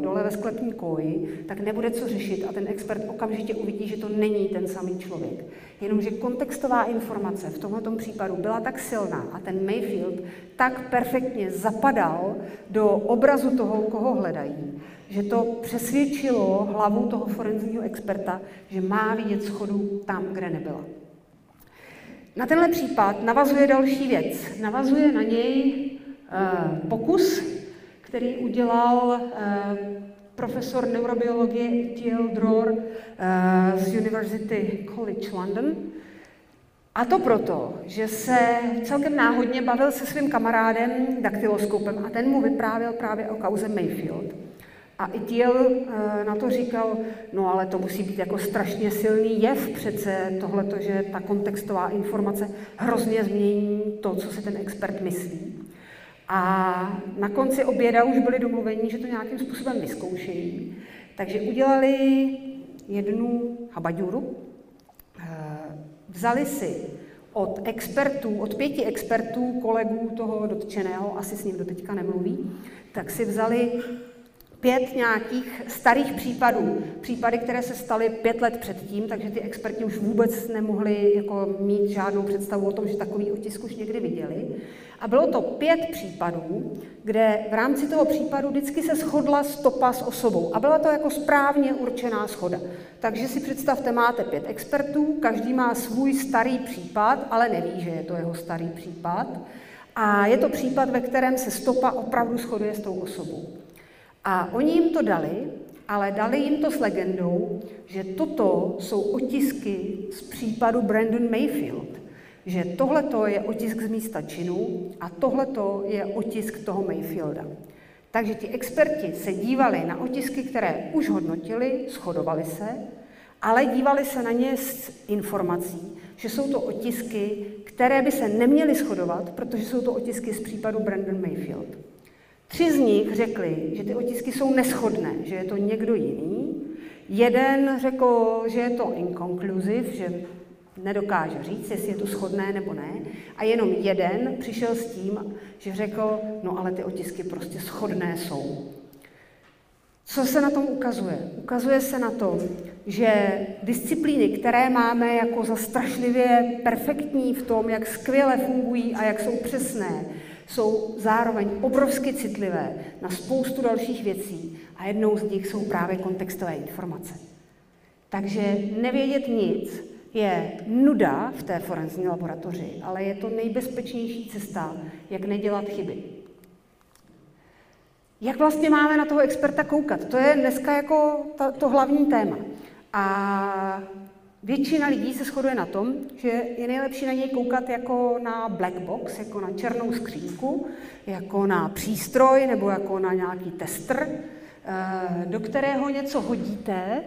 dole ve sklepní koji, tak nebude co řešit a ten expert okamžitě uvidí, že to není ten samý člověk. Jenomže kontextová informace v tomto případu byla tak silná a ten Mayfield tak perfektně zapadal do obrazu toho, koho hledají, že to přesvědčilo hlavu toho forenzního experta, že má vidět schodu tam, kde nebyla. Na tenhle případ navazuje další věc. Navazuje na něj uh, pokus, který udělal uh, profesor neurobiologie T.L. Dror uh, z University College London. A to proto, že se celkem náhodně bavil se svým kamarádem daktyloskopem a ten mu vyprávěl právě o kauze Mayfield. A Itiel eh, na to říkal, no ale to musí být jako strašně silný jev přece tohleto, že ta kontextová informace hrozně změní to, co si ten expert myslí. A na konci oběda už byli domluveni, že to nějakým způsobem vyzkoušejí. Takže udělali jednu habaďuru, eh, vzali si od expertů, od pěti expertů, kolegů toho dotčeného, asi s ním doteďka nemluví, tak si vzali pět nějakých starých případů, případy, které se staly pět let předtím, takže ty experti už vůbec nemohli jako mít žádnou představu o tom, že takový otisk už někdy viděli. A bylo to pět případů, kde v rámci toho případu vždycky se shodla stopa s osobou. A byla to jako správně určená schoda. Takže si představte, máte pět expertů, každý má svůj starý případ, ale neví, že je to jeho starý případ. A je to případ, ve kterém se stopa opravdu shoduje s tou osobou. A oni jim to dali, ale dali jim to s legendou, že toto jsou otisky z případu Brandon Mayfield. Že tohleto je otisk z místa činu a tohleto je otisk toho Mayfielda. Takže ti experti se dívali na otisky, které už hodnotili, shodovali se, ale dívali se na ně s informací, že jsou to otisky, které by se neměly shodovat, protože jsou to otisky z případu Brandon Mayfield. Tři z nich řekli, že ty otisky jsou neschodné, že je to někdo jiný. Jeden řekl, že je to inconclusive, že nedokáže říct, jestli je to schodné nebo ne. A jenom jeden přišel s tím, že řekl, no ale ty otisky prostě schodné jsou. Co se na tom ukazuje? Ukazuje se na tom, že disciplíny, které máme jako za strašlivě perfektní v tom, jak skvěle fungují a jak jsou přesné, jsou zároveň obrovsky citlivé na spoustu dalších věcí a jednou z nich jsou právě kontextové informace. Takže nevědět nic je nuda v té forenzní laboratoři, ale je to nejbezpečnější cesta, jak nedělat chyby. Jak vlastně máme na toho experta koukat? To je dneska jako to, to hlavní téma. A Většina lidí se shoduje na tom, že je nejlepší na něj koukat jako na black box, jako na černou skřínku, jako na přístroj nebo jako na nějaký tester, eh, do kterého něco hodíte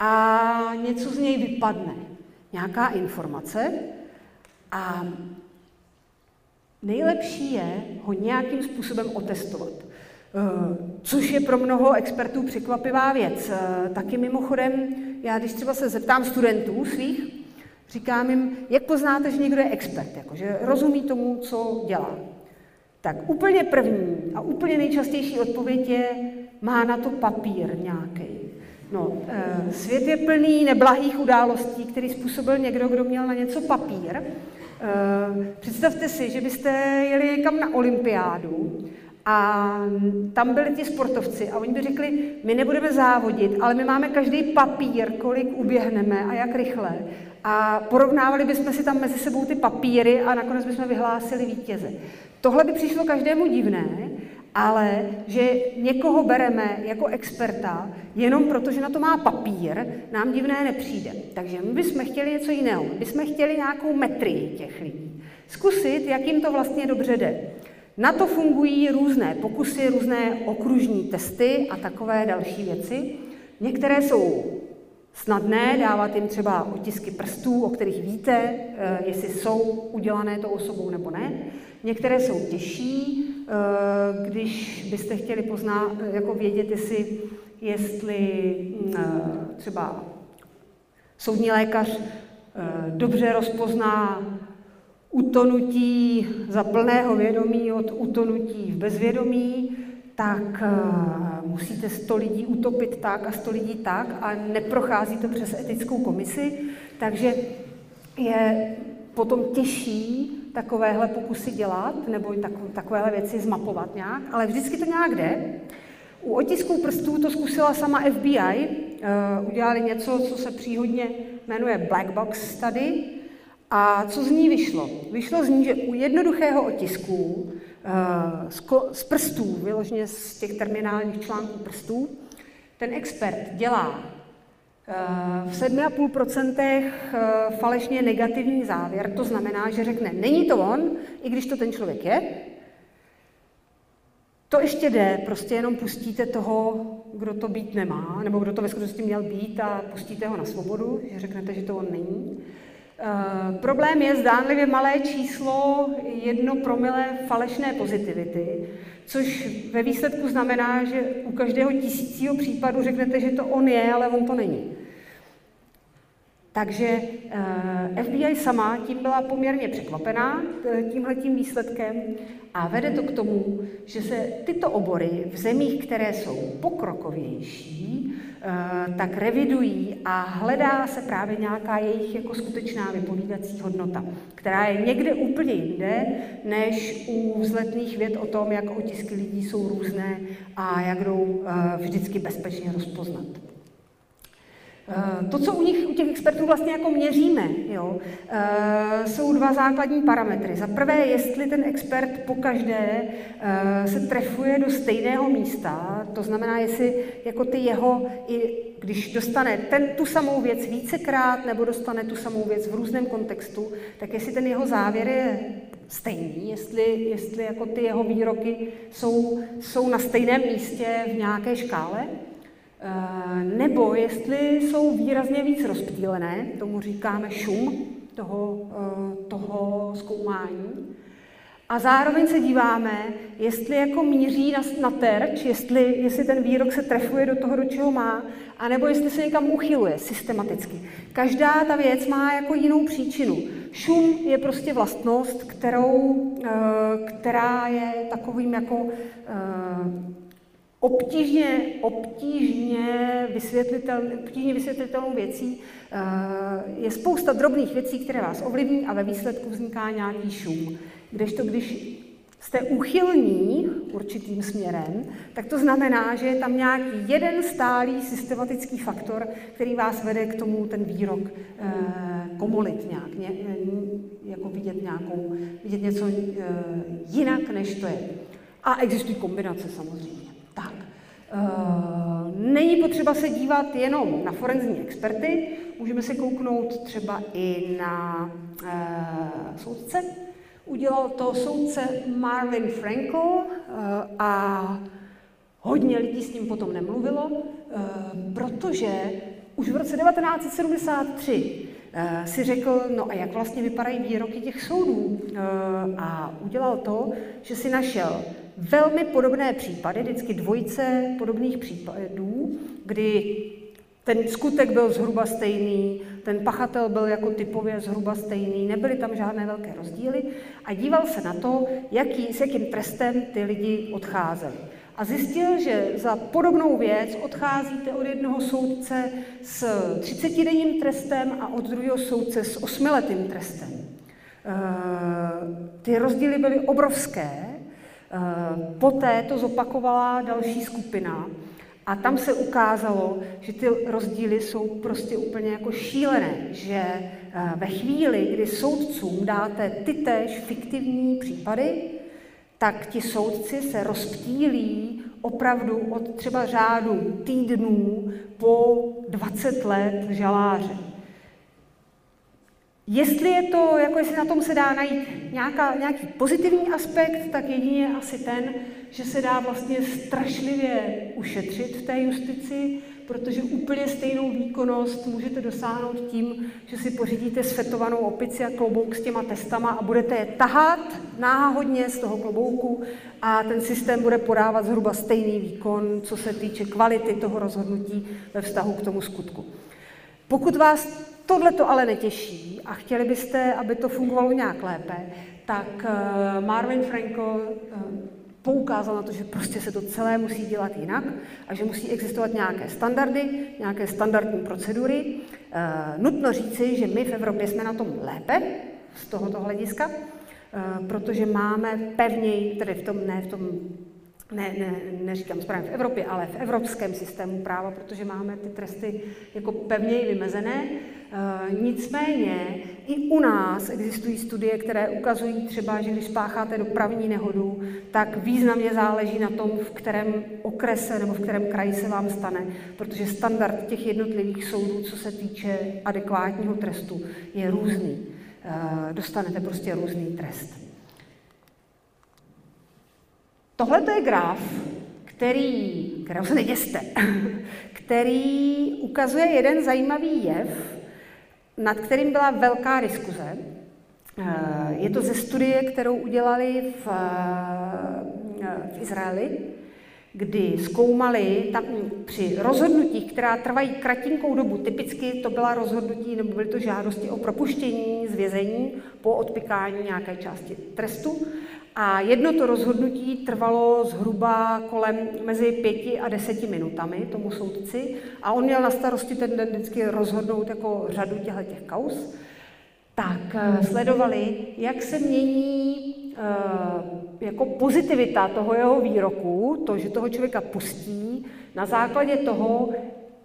a něco z něj vypadne. Nějaká informace a nejlepší je ho nějakým způsobem otestovat. Eh, což je pro mnoho expertů překvapivá věc. Eh, taky mimochodem, já když třeba se zeptám studentů svých, říkám jim, jak poznáte, že někdo je expert, jako, že rozumí tomu, co dělá. Tak úplně první a úplně nejčastější odpověď je, má na to papír nějaký. No, eh, svět je plný neblahých událostí, který způsobil někdo, kdo měl na něco papír. Představte si, že byste jeli někam na olympiádu a tam byli ti sportovci a oni by řekli, my nebudeme závodit, ale my máme každý papír, kolik uběhneme a jak rychle. A porovnávali bychom si tam mezi sebou ty papíry a nakonec bychom vyhlásili vítěze. Tohle by přišlo každému divné, ale že někoho bereme jako experta jenom proto, že na to má papír, nám divné nepřijde. Takže my bychom chtěli něco jiného. My bychom chtěli nějakou metrii těch lidí. Zkusit, jak jim to vlastně dobře jde. Na to fungují různé pokusy, různé okružní testy a takové další věci. Některé jsou snadné, dávat jim třeba otisky prstů, o kterých víte, eh, jestli jsou udělané to osobou nebo ne. Některé jsou těžší, eh, když byste chtěli poznat, jako vědět, jestli, jestli mm, eh, třeba soudní lékař dobře rozpozná utonutí za plného vědomí od utonutí v bezvědomí, tak uh, musíte 100 lidí utopit tak a 100 lidí tak a neprochází to přes etickou komisi, takže je potom těžší takovéhle pokusy dělat nebo takovéhle věci zmapovat nějak, ale vždycky to nějak jde. U otisků prstů to zkusila sama FBI, eh, udělali něco, co se příhodně jmenuje Black Box Study, a co z ní vyšlo? Vyšlo z ní, že u jednoduchého otisku eh, z prstů, vyloženě z těch terminálních článků prstů, ten expert dělá eh, v 7,5% eh, falešně negativní závěr, to znamená, že řekne, není to on, i když to ten člověk je. To ještě jde, prostě jenom pustíte toho, kdo to být nemá, nebo kdo to ve skutečnosti měl být a pustíte ho na svobodu, že řeknete, že to on není. Uh, problém je zdánlivě malé číslo jedno promile falešné pozitivity, což ve výsledku znamená, že u každého tisícího případu řeknete, že to on je, ale on to není. Takže uh, FBI sama tím byla poměrně překvapená tímhletím výsledkem a vede to k tomu, že se tyto obory v zemích, které jsou pokrokovější, Eh, tak revidují a hledá se právě nějaká jejich jako skutečná vypovídací hodnota, která je někde úplně jinde, než u vzletných věd o tom, jak otisky lidí jsou různé a jak jdou eh, vždycky bezpečně rozpoznat. Eh, to, co u nich, u těch expertů vlastně jako měříme, jo, eh, jsou dva základní parametry. Za prvé, jestli ten expert po každé eh, se trefuje do stejného místa, to znamená, jestli jako ty jeho, i když dostane ten, tu samou věc vícekrát nebo dostane tu samou věc v různém kontextu, tak jestli ten jeho závěr je stejný, jestli, jestli jako ty jeho výroky jsou, jsou na stejném místě v nějaké škále, nebo jestli jsou výrazně víc rozptýlené, tomu říkáme šum toho, eh, toho zkoumání. A zároveň se díváme, jestli jako míří na, na terč, jestli, jestli ten výrok se trefuje do toho, do čeho má, anebo jestli se někam uchyluje systematicky. Každá ta věc má jako jinou příčinu. Šum je prostě vlastnost, kterou, eh, která je takovým jako obtížně, obtížně, vysvětlitel, obtížně vysvětlitelnou věcí eh, je spousta drobných věcí, které vás ovlivní a ve výsledku vzniká nějaký šum. Kdežto když jste uchylní určitým směrem, tak to znamená, že je tam nějaký jeden stálý systematický faktor, který vás vede k tomu ten výrok eh, komolit nějak, ně, jako vidět, nějakou, vidět něco eh, jinak, než to je. A existují kombinace samozřejmě. Tak. Uh, není potřeba se dívat jenom na forenzní experty, můžeme se kouknout třeba i na uh, soudce. Udělal to soudce Marvin Frankel uh, a hodně lidí s ním potom nemluvilo, protože už v roce 1973 uh, si řekl, no a jak vlastně vypadají výroky těch soudů. A udělal to, že si našel velmi podobné případy, vždycky dvojice podobných případů, kdy ten skutek byl zhruba stejný, ten pachatel byl jako typově zhruba stejný, nebyly tam žádné velké rozdíly a díval se na to, jaký, s jakým trestem ty lidi odcházeli. A zjistil, že za podobnou věc odcházíte od jednoho soudce s 30-denním trestem a od druhého soudce s 8-letým trestem. Eh, ty rozdíly byly obrovské poté to zopakovala další skupina a tam se ukázalo, že ty rozdíly jsou prostě úplně jako šílené, že eh, ve chvíli, kdy soudcům dáte ty též fiktivní případy, tak ti soudci se rozptýlí opravdu od třeba řádu týdnů po 20 let žaláře. Jestli je to, jako jestli na tom se dá najít nějaká, nějaký pozitivní aspekt, tak jedině asi ten, že se dá vlastně strašlivě ušetřit v té justici, protože úplně stejnou výkonnost můžete dosáhnout tím, že si pořídíte svetovanou opici a klobouk s těma testama a budete je tahat náhodně z toho klobouku a ten systém bude podávat zhruba stejný výkon, co se týče kvality toho rozhodnutí ve vztahu k tomu skutku. Pokud vás tohle to ale netěší a chtěli byste, aby to fungovalo nějak lépe, tak eh, Marvin Frankel eh, poukázal na to, že prostě se to celé musí dělat jinak a že musí existovat nějaké standardy, nějaké standardní procedury. Eh, nutno říci, že my v Evropě jsme na tom lépe z tohoto hlediska, protože máme pevněji, tedy v tom, ne v tom ne, ne, neříkám správně v Evropě, ale v evropském systému práva, protože máme ty tresty jako pevněji vymezené. E, nicméně i u nás existují studie, které ukazují třeba, že když spácháte dopravní nehodu, tak významně záleží na tom, v kterém okrese nebo v kterém kraji se vám stane, protože standard těch jednotlivých soudů, co se týče adekvátního trestu, je různý. E, dostanete prostě různý trest. Tohle to je graf, který, kterého se neděste, který ukazuje jeden zajímavý jev, nad kterým byla velká diskuze. Eh, je to ze studie, kterou udělali v, eh, v Izraeli, kdy zkoumali tam při rozhodnutích, která trvají kratinkou dobu, typicky to byla rozhodnutí nebo byly to žádosti o propuštění z vězení po odpikání nějaké části trestu. A jedno to rozhodnutí trvalo zhruba kolem mezi pěti a deseti minutami tomu soudci a on měl na starosti ten den vždycky rozhodnout jako řadu těchto těch kaus. Tak eh, sledovali, jak se mění Eh, jako pozitivita toho jeho výroku, to, že toho člověka pustí, na základě toho,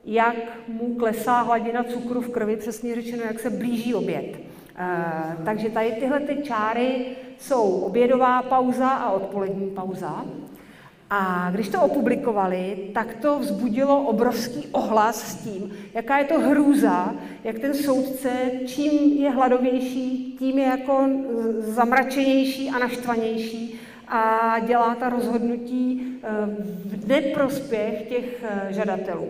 jak mu klesá hladina cukru v krvi, přesně řečeno, jak se blíží oběd. Eh, takže tady tyhle ty čáry jsou obědová pauza a odpolední pauza. A když to opublikovali, tak to vzbudilo obrovský ohlas s tím, jaká je to hrůza, jak ten soudce, čím je hladovější, tím je jako zamračenější a naštvanější a dělá ta rozhodnutí eh, v neprospěch těch eh, žadatelů.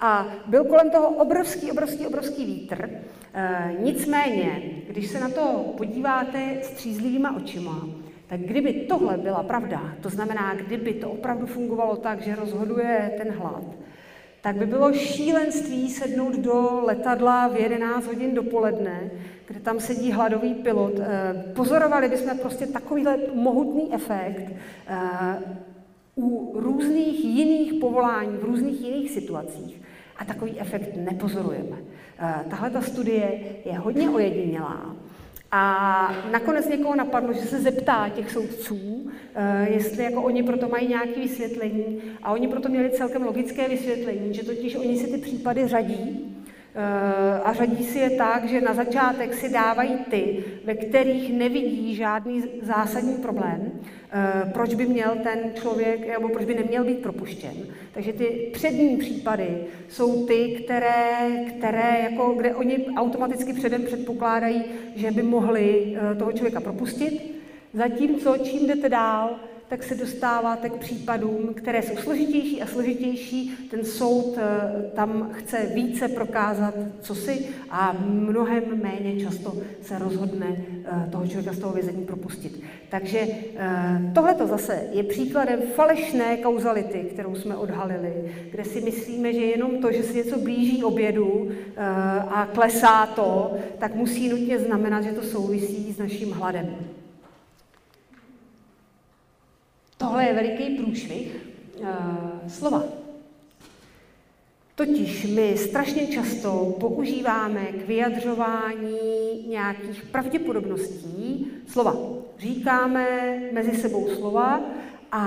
A byl kolem toho obrovský, obrovský, obrovský vítr. E, nicméně, když se na to podíváte střízlivýma očima, tak kdyby tohle byla pravda, to znamená, kdyby to opravdu fungovalo tak, že rozhoduje ten hlad, tak by bylo šílenství sednout do letadla v 11 hodin dopoledne, kde tam sedí hladový pilot. Eh, pozorovali bychom prostě takovýhle mohutný efekt eh, u různých jiných povolání, v různých jiných situacích. A takový efekt nepozorujeme. Eh, tahle ta studie je hodně ojedinělá. A nakonec někoho napadlo, že se zeptá těch soudců, eh, jestli jako oni proto mají nějaké vysvětlení. A oni proto měli celkem logické vysvětlení, že totiž oni si ty případy řadí a řadí si je tak, že na začátek si dávají ty, ve kterých nevidí žádný zásadní problém, eh, proč by měl ten člověk, nebo proč by neměl být propuštěn. Takže ty přední případy jsou ty, které, které jako, kde oni automaticky předem předpokládají, že by mohli eh, toho člověka propustit, zatímco čím jdete dál, tak se dostáváte k případům, které jsou složitější a složitější. Ten soud eh, tam chce více prokázat, co si a mnohem méně často se rozhodne eh, toho člověka z toho vězení propustit. Takže eh, tohle to zase je příkladem falešné kauzality, kterou jsme odhalili, kde si myslíme, že jenom to, že se něco blíží obědu a klesá to, tak musí nutně znamenat, že to souvisí s naším hladem. Tohle je veliký průšvih uh, slova. Totiž my strašně často používáme k vyjadřování nějakých pravděpodobností slova. Říkáme mezi sebou slova a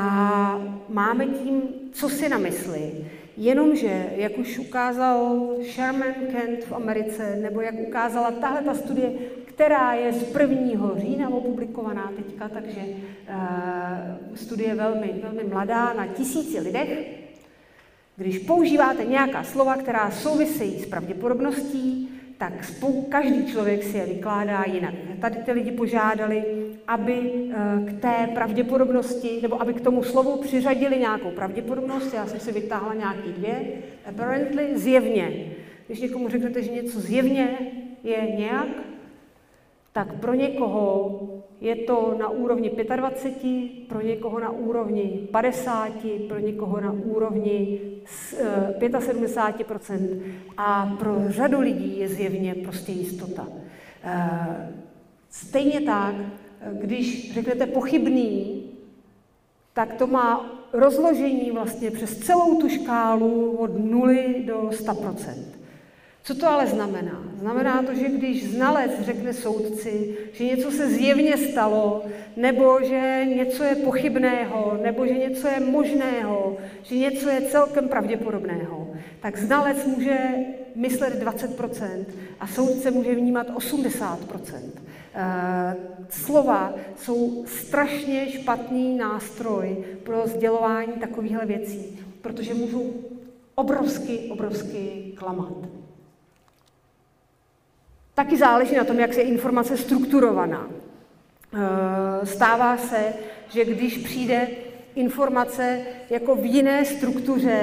máme tím, co si na mysli. Jenomže, jak už ukázal Sherman Kent v Americe, nebo jak ukázala tahle ta studie, která je z 1. října opublikovaná teďka, takže uh, studie velmi, velmi mladá na tisíci lidech. Když používáte nějaká slova, která souvisejí s pravděpodobností, tak každý člověk si je vykládá jinak. Tady ty lidi požádali, aby eh, k té pravděpodobnosti, nebo aby k tomu slovu přiřadili nějakou pravděpodobnost. Já jsem si vytáhla nějaký dvě. Apparently, zjevně. Když někomu řeknete, že něco zjevně je nějak, tak pro někoho je to na úrovni 25, pro někoho na úrovni 50, pro někoho na úrovni 75 eh, a pro řadu lidí je zjevně prostě jistota. Eh, stejně tak, když řeknete pochybný, tak to má rozložení vlastně přes celou tu škálu od 0 do 100 co to ale znamená? Znamená to, že když znalec řekne soudci, že něco se zjevně stalo, nebo že něco je pochybného, nebo že něco je možného, že něco je celkem pravděpodobného, tak znalec může myslet 20% a soudce může vnímat 80%. Eh, slova jsou strašně špatný nástroj pro sdělování takovýchhle věcí, protože můžou obrovsky, obrovsky klamat. Taky záleží na tom, jak je informace strukturovaná. Eh, stává se, že když přijde informace jako v jiné struktuře,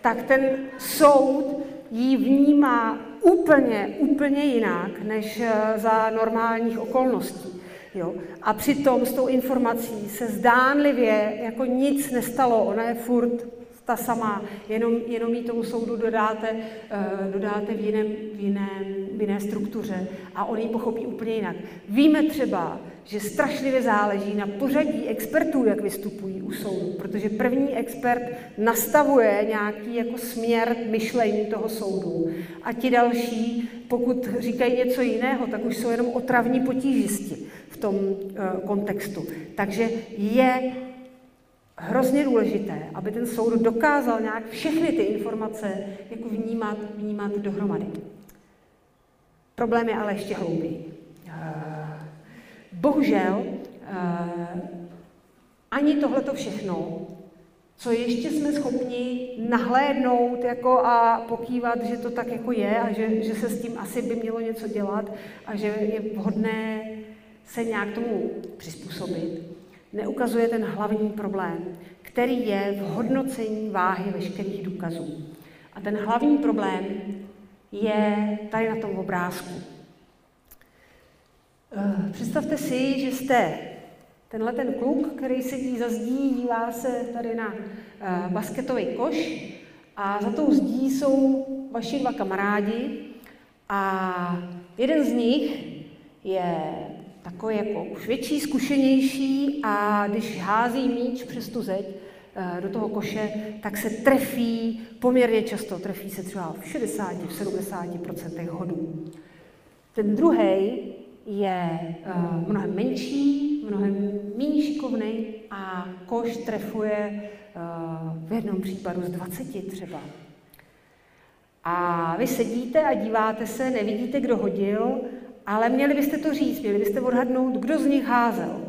tak ten soud ji vnímá úplně, úplně jinak než eh, za normálních okolností. Jo? A přitom s tou informací se zdánlivě jako nic nestalo, ona je furt ta samá, jenom, jenom ji tomu soudu dodáte, uh, dodáte v, jiném, v, jiném, v jiné struktuře a on ji pochopí úplně jinak. Víme třeba, že strašlivě záleží na pořadí expertů, jak vystupují u soudu, protože první expert nastavuje nějaký jako směr myšlení toho soudu a ti další, pokud říkají něco jiného, tak už jsou jenom otravní potížisti v tom uh, kontextu. Takže je hrozně důležité, aby ten soud dokázal nějak všechny ty informace jako vnímat, vnímat dohromady. Problém je ale ještě hlouběji. Eh, bohužel eh, ani tohleto všechno, co ještě jsme schopni nahlédnout jako a pokývat, že to tak jako je a že, že se s tím asi by mělo něco dělat a že je vhodné se nějak tomu přizpůsobit, neukazuje ten hlavní problém, který je v hodnocení váhy veškerých důkazů. A ten hlavní problém je tady na tom obrázku. Eh, představte si, že jste tenhle ten kluk, který sedí za zdí, dívá se tady na eh, basketový koš a za tou zdí jsou vaši dva kamarádi a jeden z nich je takový jako už větší, zkušenější a když hází míč přes tu zeď eh, do toho koše, tak se trefí poměrně často, trefí se třeba v 60, v 70% hodů. Ten druhý je uh, mnohem menší, mnohem méně šikovný a koš trefuje uh, v jednom případu z 20 třeba. A vy sedíte a díváte se, nevidíte, kdo hodil, ale měli byste to říct, měli byste odhadnout, kdo z nich házel.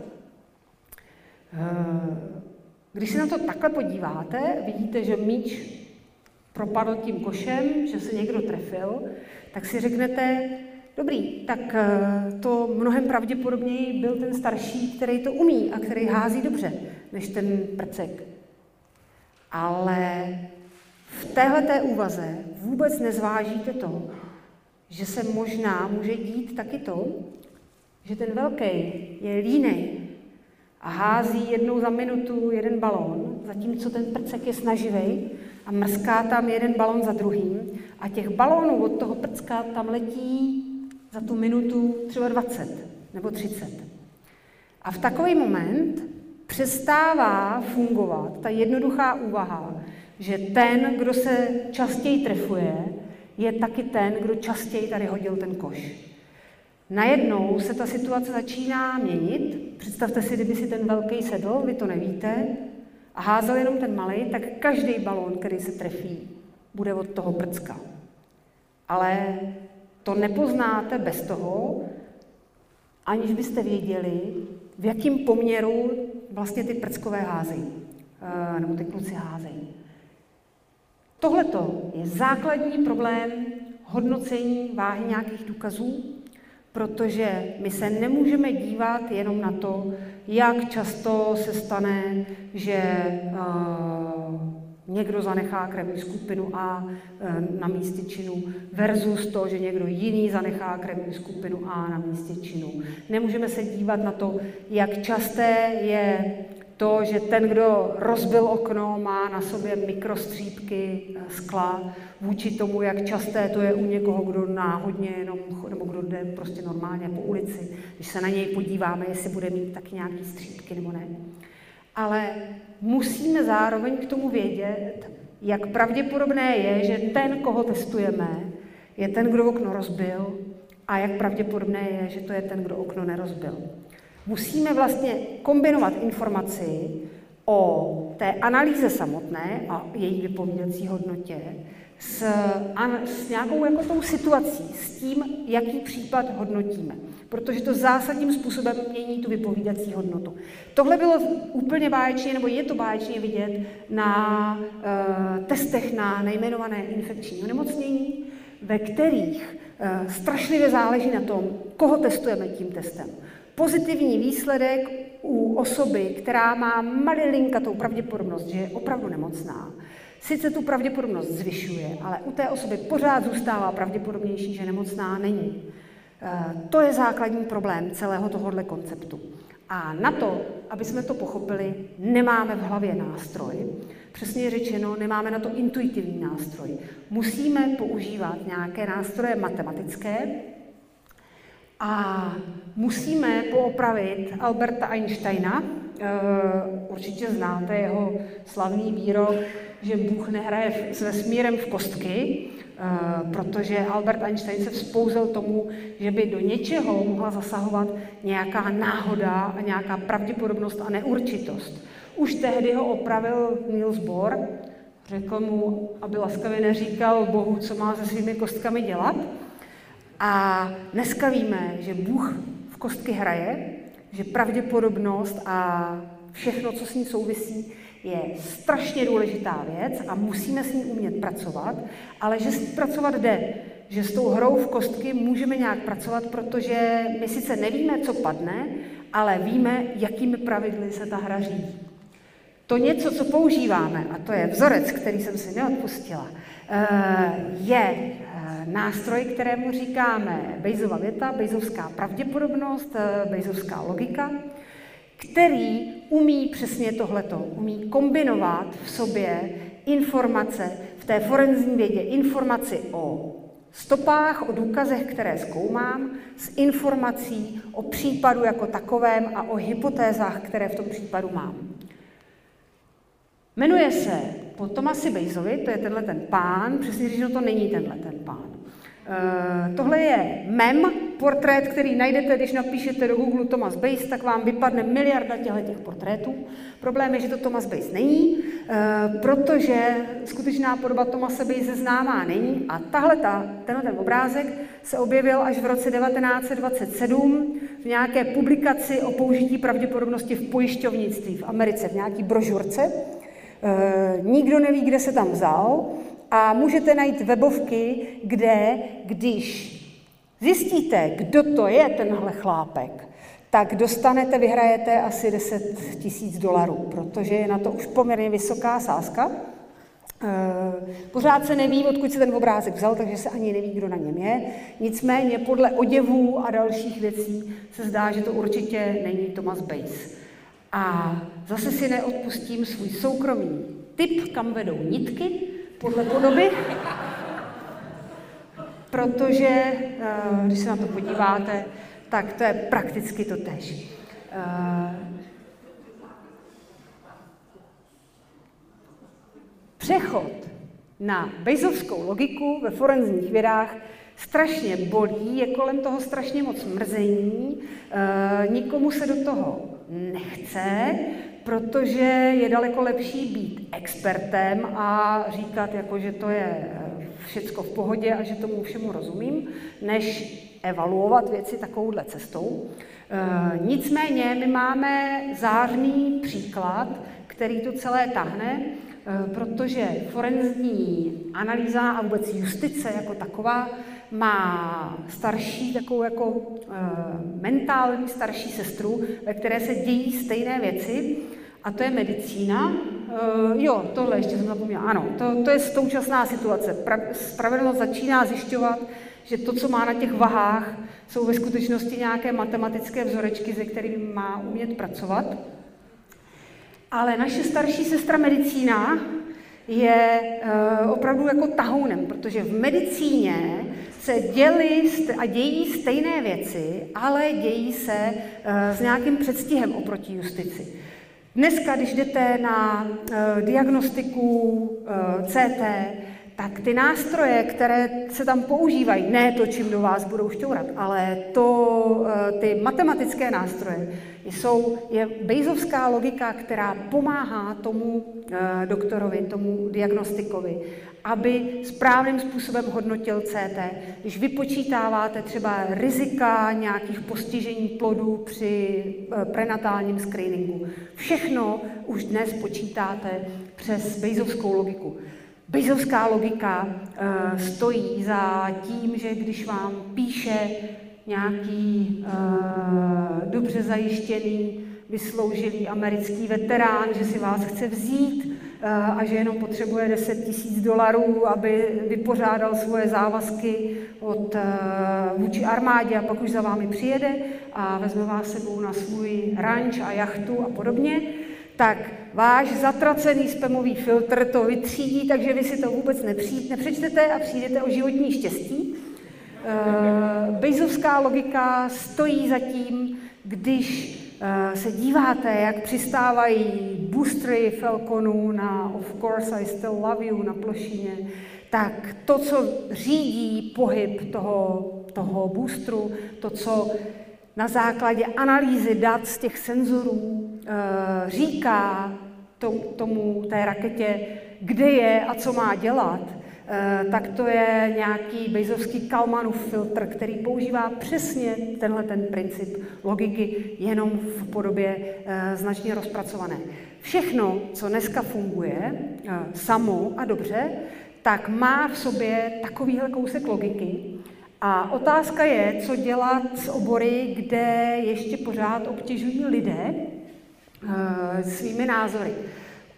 Eh, když se na to takhle podíváte, vidíte, že míč propadl tím košem, že se někdo trefil, tak si řeknete, dobrý, tak eh, to mnohem pravděpodobněji byl ten starší, který to umí a který hází dobře, než ten prcek. Ale v téhle úvaze vůbec nezvážíte to, že se možná může dít taky to, že ten velký je línej a hází jednou za minutu jeden balón, zatímco ten prcek je snaživý a mrská tam jeden balón za druhým a těch balónů od toho prcka tam letí za tu minutu třeba 20 nebo 30. A v takový moment přestává fungovat ta jednoduchá úvaha, že ten, kdo se častěji trefuje, je taky ten, kdo častěji tady hodil ten koš. Najednou se ta situace začíná měnit. Představte si, kdyby si ten velký sedl, vy to nevíte, a házel jenom ten malý, tak každý balón, který se trefí, bude od toho prcka. Ale to nepoznáte bez toho, aniž byste věděli, v jakém poměru vlastně ty prckové házejí, eh, nebo ty kluci házejí. Tohle je základní problém hodnocení váhy nějakých důkazů, protože my se nemůžeme dívat jenom na to, jak často se stane, že uh, někdo zanechá krevní skupinu A uh, na místě činu versus to, že někdo jiný zanechá krevní skupinu A na místě činu. Nemůžeme se dívat na to, jak časté je to, že ten, kdo rozbil okno, má na sobě mikrostřípky eh, skla, vůči tomu, jak časté to je u někoho, kdo náhodně jenom, nebo kdo jde prostě normálně po ulici, když se na něj podíváme, jestli bude mít taky nějaký střípky nebo ne. Ale musíme zároveň k tomu vědět, jak pravděpodobné je, že ten, koho testujeme, je ten, kdo okno rozbil, a jak pravděpodobné je, že to je ten, kdo okno nerozbil musíme vlastně kombinovat informaci o té analýze samotné a její vypovídací hodnotě s, s nějakou jako tou situací, s tím, jaký případ hodnotíme. Protože to zásadním způsobem mění tu vypovídací hodnotu. Tohle bylo úplně báječně, nebo je to báječně vidět na uh, testech na nejmenované infekční onemocnění, ve kterých uh, strašlivě záleží na tom, koho testujeme tím testem. Pozitivní výsledek u osoby, která má malilinkatou pravděpodobnost, že je opravdu nemocná, sice tu pravděpodobnost zvyšuje, ale u té osoby pořád zůstává pravděpodobnější, že nemocná není. Eh, to je základní problém celého tohohle konceptu. A na to, aby jsme to pochopili, nemáme v hlavě nástroj. Přesně řečeno, nemáme na to intuitivní nástroj. Musíme používat nějaké nástroje matematické a musíme poopravit Alberta Einsteina. Eh, určitě znáte jeho slavný výrok, že Bůh nehraje s vesmírem v kostky, Eh, protože Albert Einstein se vzpouzel tomu, že by do něčeho mohla zasahovat nějaká náhoda a nějaká pravděpodobnost a neurčitost. Už tehdy ho opravil Niels Bohr, řekl mu, aby laskavě neříkal Bohu, co má se svými kostkami dělat. A dneska víme, že Bůh v kostky hraje, že pravděpodobnost a všechno, co s ní souvisí, je strašně důležitá věc a musíme s ní umět pracovat, ale že s pracovat jde, že s tou hrou v kostky můžeme nějak pracovat, protože my sice nevíme, co padne, ale víme, jakými pravidly se ta hra řídí. To něco, co používáme, a to je vzorec, který jsem si neodpustila, eh, je nástroj, kterému říkáme Bejzova věta, Bejzovská pravděpodobnost, eh, Bejzovská logika, který umí přesně tohleto, umí kombinovat v sobě informace v té forenzní vědě, informaci o stopách, o důkazech, které zkoumám, s informací o případu jako takovém a o hypotézách, které v tom případu mám. Jmenuje se po Tomasi Bejzovi, to je tenhle ten pán, přesně řečeno to není tenhle ten pán. Eh, tohle je mem, portrét, který najdete, když napíšete do Google Thomas Base, tak vám vypadne miliarda těch portrétů. Problém je, že to Thomas Base není, eh, protože skutečná podoba Thomase Base známá není a tahle ta, tenhle ten obrázek se objevil až v roce 1927 v nějaké publikaci o použití pravděpodobnosti v pojišťovnictví v Americe, v nějaký brožurce. Eh, nikdo neví, kde se tam vzal, a můžete najít webovky, kde, když zjistíte, kdo to je tenhle chlápek, tak dostanete, vyhrajete asi 10 tisíc dolarů, protože je na to už poměrně vysoká sázka. Eh, pořád se neví, odkud se ten obrázek vzal, takže se ani neví, kdo na něm je. Nicméně podle oděvů a dalších věcí se zdá, že to určitě není Thomas Base. A zase si neodpustím svůj soukromý tip, kam vedou nitky, podle podoby, protože eh, když se na to podíváte, tak to je prakticky to tež. Eh, přechod na Bejzovskou logiku ve forenzních vědách strašně bolí, je kolem toho strašně moc mrzení, e, nikomu se do toho nechce, protože je daleko lepší být expertem a říkat, jako, že to je všecko v pohodě a že tomu všemu rozumím, než evaluovat věci takovouhle cestou. E, nicméně my máme zářný příklad, který to celé tahne, e, protože forenzní analýza a vůbec justice jako taková má starší, takovou jako uh, mentální starší sestru, ve které se dějí stejné věci, a to je medicína. Uh, jo, tohle ještě jsem zapomněla. Ano, to, to je současná situace. Pra, spravedlnost začíná zjišťovat, že to, co má na těch vahách, jsou ve skutečnosti nějaké matematické vzorečky, se kterými má umět pracovat. Ale naše starší sestra medicína je uh, opravdu jako tahounem, protože v medicíně se děli a dějí stejné věci, ale dějí se uh, s nějakým předstihem oproti justici. Dneska, když jdete na uh, diagnostiku uh, CT, tak ty nástroje, které se tam používají, ne to, čím do vás budou šťourat, ale to, ty matematické nástroje, jsou, je bejzovská logika, která pomáhá tomu doktorovi, tomu diagnostikovi, aby správným způsobem hodnotil CT. Když vypočítáváte třeba rizika nějakých postižení plodů při eh, prenatálním screeningu, všechno už dnes počítáte přes Bejzovskou logiku. Bejzovská logika uh, stojí za tím, že když vám píše nějaký uh, dobře zajištěný vysloužilý americký veterán, že si vás chce vzít eh, a že jenom potřebuje 10 tisíc dolarů, aby vypořádal svoje závazky od, eh, vůči armádě a pak už za vámi přijede a vezme vás sebou na svůj ranč a jachtu a podobně, tak váš zatracený spamový filtr to vytřídí, takže vy si to vůbec nepřečtete a přijdete o životní štěstí. Uh, Bezovská logika stojí za tím, když uh, se díváte, jak přistávají boostry Falconů na Of Course I Still Love You na plošině, tak to, co řídí pohyb toho, toho boostru, to, co na základě analýzy dat z těch senzorů e, říká tomu, té raketě, kde je a co má dělat, e, tak to je nějaký Bezovský Kalmanův filtr, který používá přesně tenhle ten princip logiky, jenom v podobě e, značně rozpracované. Všechno, co dneska funguje samo a dobře, tak má v sobě takovýhle kousek logiky, a otázka je, co dělat s obory, kde ještě pořád obtěžují lidé svými názory.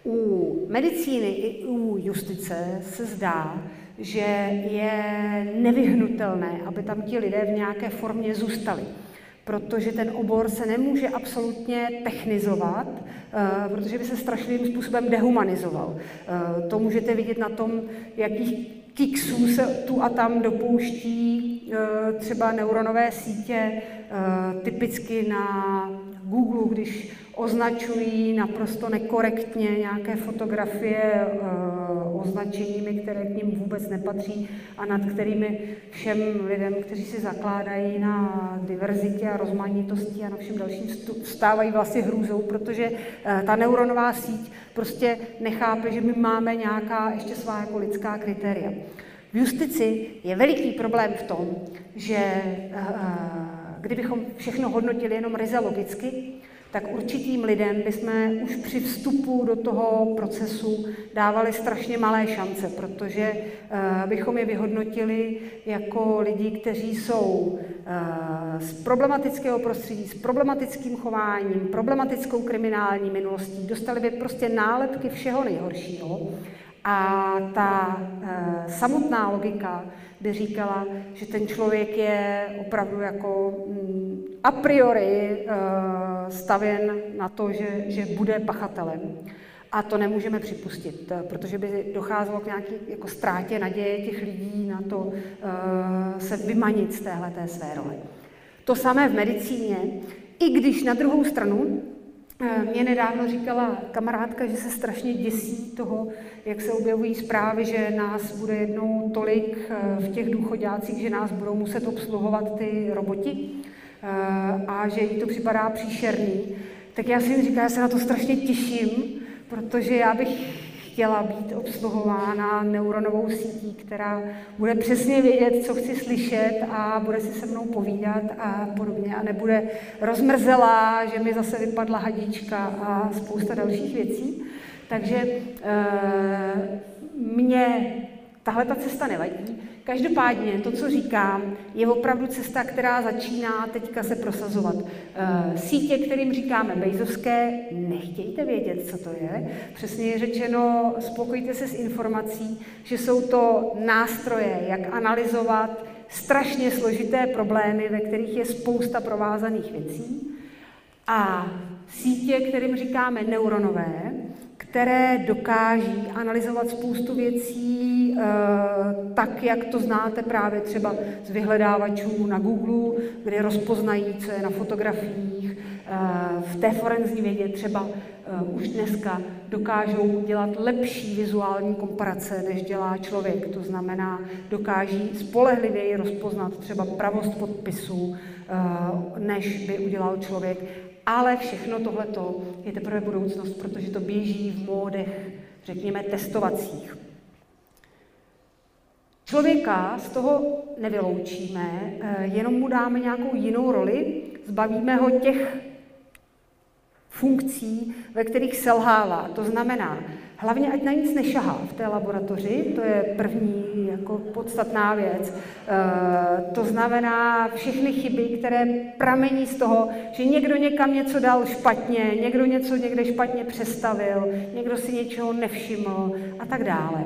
U medicíny i u justice se zdá, že je nevyhnutelné, aby tam ti lidé v nějaké formě zůstali protože ten obor se nemůže absolutně technizovat, eh, protože by se strašným způsobem dehumanizoval. Eh, to můžete vidět na tom, jakých kiksů se tu a tam dopouští eh, třeba neuronové sítě, typicky na Google, když označují naprosto nekorektně nějaké fotografie uh, označeními, které k ním vůbec nepatří a nad kterými všem lidem, kteří si zakládají na diverzitě a rozmanitosti a na všem dalším stávají vlastně hrůzou, protože uh, ta neuronová síť prostě nechápe, že my máme nějaká ještě svá jako lidská kritéria. V justici je veliký problém v tom, že uh, kdybychom všechno hodnotili jenom ryze logicky, tak určitým lidem bychom už při vstupu do toho procesu dávali strašně malé šance, protože uh, bychom je vyhodnotili jako lidi, kteří jsou uh, z problematického prostředí, s problematickým chováním, problematickou kriminální minulostí, dostali by prostě nálepky všeho nejhoršího. A ta uh, samotná logika by říkala, že ten člověk je opravdu jako mm, a priori uh, stavěn na to, že, že bude pachatelem. A to nemůžeme připustit, eh, protože by docházelo k nějaké jako ztrátě naděje těch lidí na to uh, se vymanit z téhle své role. To samé v medicíně, i když na druhou stranu Eh, mě nedávno říkala kamarádka, že se strašně děsí toho, jak se objevují zprávy, že nás bude jednou tolik eh, v těch důchodácích, že nás budou muset obsluhovat ty roboti eh, a že jí to připadá příšerný. Tak já si říkám, já se na to strašně těším, protože já bych chtěla být obsluhována neuronovou sítí, která bude přesně vědět, co chci slyšet a bude si se mnou povídat a podobně a nebude rozmrzelá, že mi zase vypadla hadička a spousta dalších věcí. Takže e, mě tahle ta cesta nevadí. Každopádně to, co říkám, je opravdu cesta, která začíná teďka se prosazovat. Eh, sítě, kterým říkáme bejzovské, nechtějte vědět, co to je. Přesně je řečeno, spokojte se s informací, že jsou to nástroje, jak analyzovat strašně složité problémy, ve kterých je spousta provázaných věcí. A sítě, kterým říkáme neuronové, které dokáží analyzovat spoustu věcí eh, tak, jak to znáte právě třeba z vyhledávačů na Google, kde rozpoznají, co je na fotografiích. Eh, v té forenzní vědě třeba eh, už dneska dokážou dělat lepší vizuální komparace, než dělá člověk. To znamená, dokáží spolehlivěji rozpoznat třeba pravost podpisu, než by udělal člověk. Ale všechno tohleto je teprve budoucnost, protože to běží v módech, řekněme, testovacích. Člověka z toho nevyloučíme, eh, jenom mu dáme nějakou jinou roli, zbavíme ho těch funkcí, ve kterých selhává. To znamená, Hlavně, ať na nic nešahá v té laboratoři, to je první jako podstatná věc. E, to znamená všechny chyby, které pramení z toho, že někdo někam něco dal špatně, někdo něco někde špatně přestavil, někdo si něčeho nevšiml a tak dále.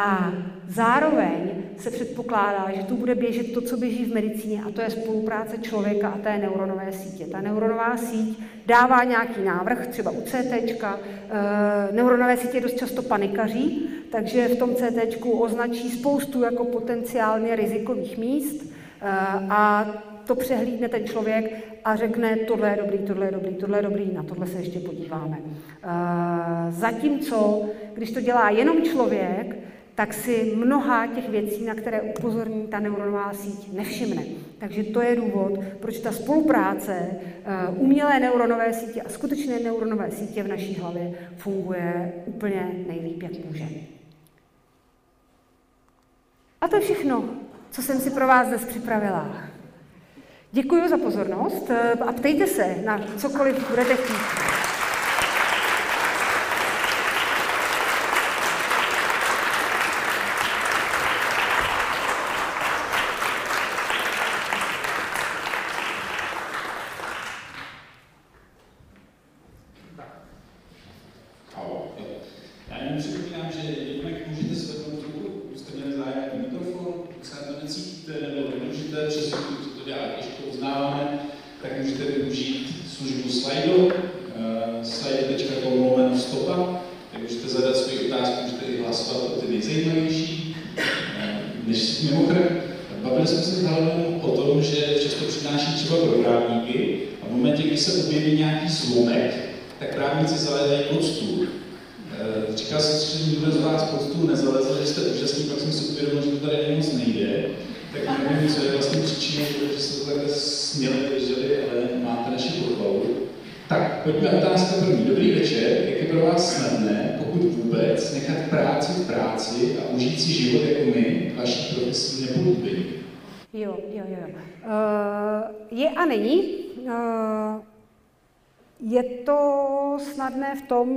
A zároveň se předpokládá, že tu bude běžet to, co běží v medicíně, a to je spolupráce člověka a té neuronové sítě. Ta neuronová síť dává nějaký návrh, třeba u CT. Eh, neuronové sítě dost často panikaří, takže v tom CT označí spoustu jako potenciálně rizikových míst eh, a to přehlídne ten člověk a řekne, tohle je dobrý, tohle je dobrý, tohle je dobrý, na tohle se ještě podíváme. Eh, zatímco, když to dělá jenom člověk, tak si mnoha těch věcí, na které upozorní ta neuronová síť, nevšimne. Takže to je důvod, proč ta spolupráce eh, umělé neuronové sítě a skutečné neuronové sítě v naší hlavě funguje úplně nejlíp, jak může. A to je všechno, co jsem si pro vás dnes připravila. Děkuji za pozornost eh, a ptejte se na cokoliv budete chtít.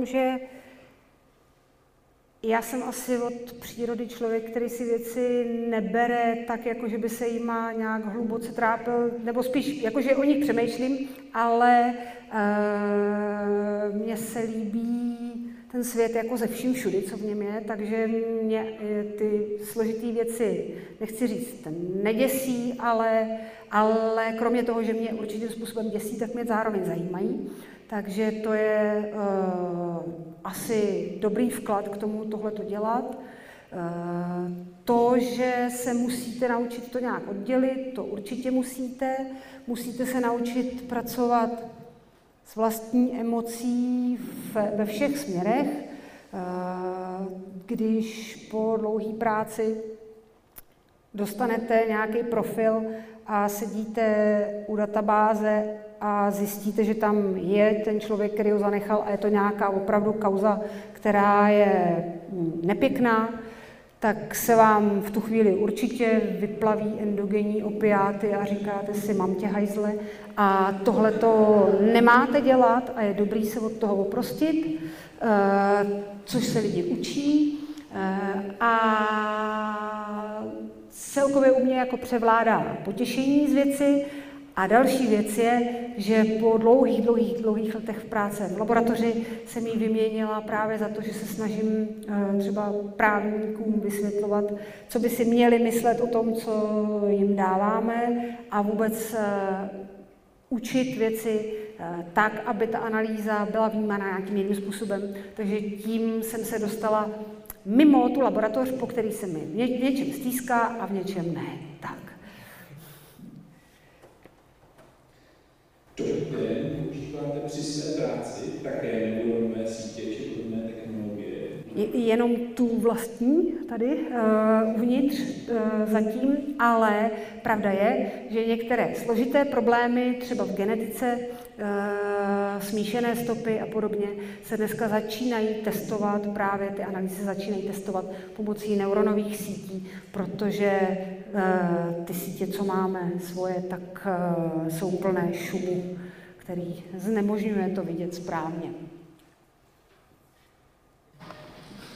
Že já jsem asi od přírody člověk, který si věci nebere tak, jako že by se jima nějak hluboce trápil, nebo spíš, jako že o nich přemýšlím, ale uh, mně se líbí ten svět jako ze vším všudy, co v něm je, takže mě eh, ty složité věci, nechci říct, neděsí, ale, ale kromě toho, že mě určitým způsobem děsí, tak mě zároveň zajímají. Takže to je uh, asi dobrý vklad k tomu tohleto dělat. Uh, to, že se musíte naučit to nějak oddělit, to určitě musíte. Musíte se naučit pracovat s vlastní emocí ve všech směrech. Uh, když po dlouhé práci dostanete nějaký profil a sedíte u databáze a zjistíte, že tam je ten člověk, který ho zanechal a je to nějaká opravdu kauza, která je nepěkná, tak se vám v tu chvíli určitě vyplaví endogenní opiáty a říkáte si, mám tě hajzle. A tohle to nemáte dělat a je dobrý se od toho oprostit, eh, což se lidi učí eh, a celkově u mě jako převládá potěšení z věci, a další věc je, že po dlouhých, dlouhých, dlouhých letech v práce v laboratoři jsem ji vyměnila právě za to, že se snažím eh, třeba právníkům vysvětlovat, co by si měli myslet o tom, co jim dáváme a vůbec eh, učit věci eh, tak, aby ta analýza byla vnímána nějakým jiným způsobem. Takže tím jsem se dostala mimo tu laboratoř, po který se mi v něčem stýská a v něčem ne. Tak. Dobrý den, používáte při své práci také neuronové sítě či podobné technologie? Jenom tu vlastní tady uh, uvnitř uh, zatím, ale pravda je, že některé složité problémy, třeba v genetice, uh, smíšené stopy a podobně, se dneska začínají testovat, právě ty analýzy začínají testovat pomocí neuronových sítí, protože ty sítě, co máme svoje, tak jsou plné šumu, který znemožňuje to vidět správně.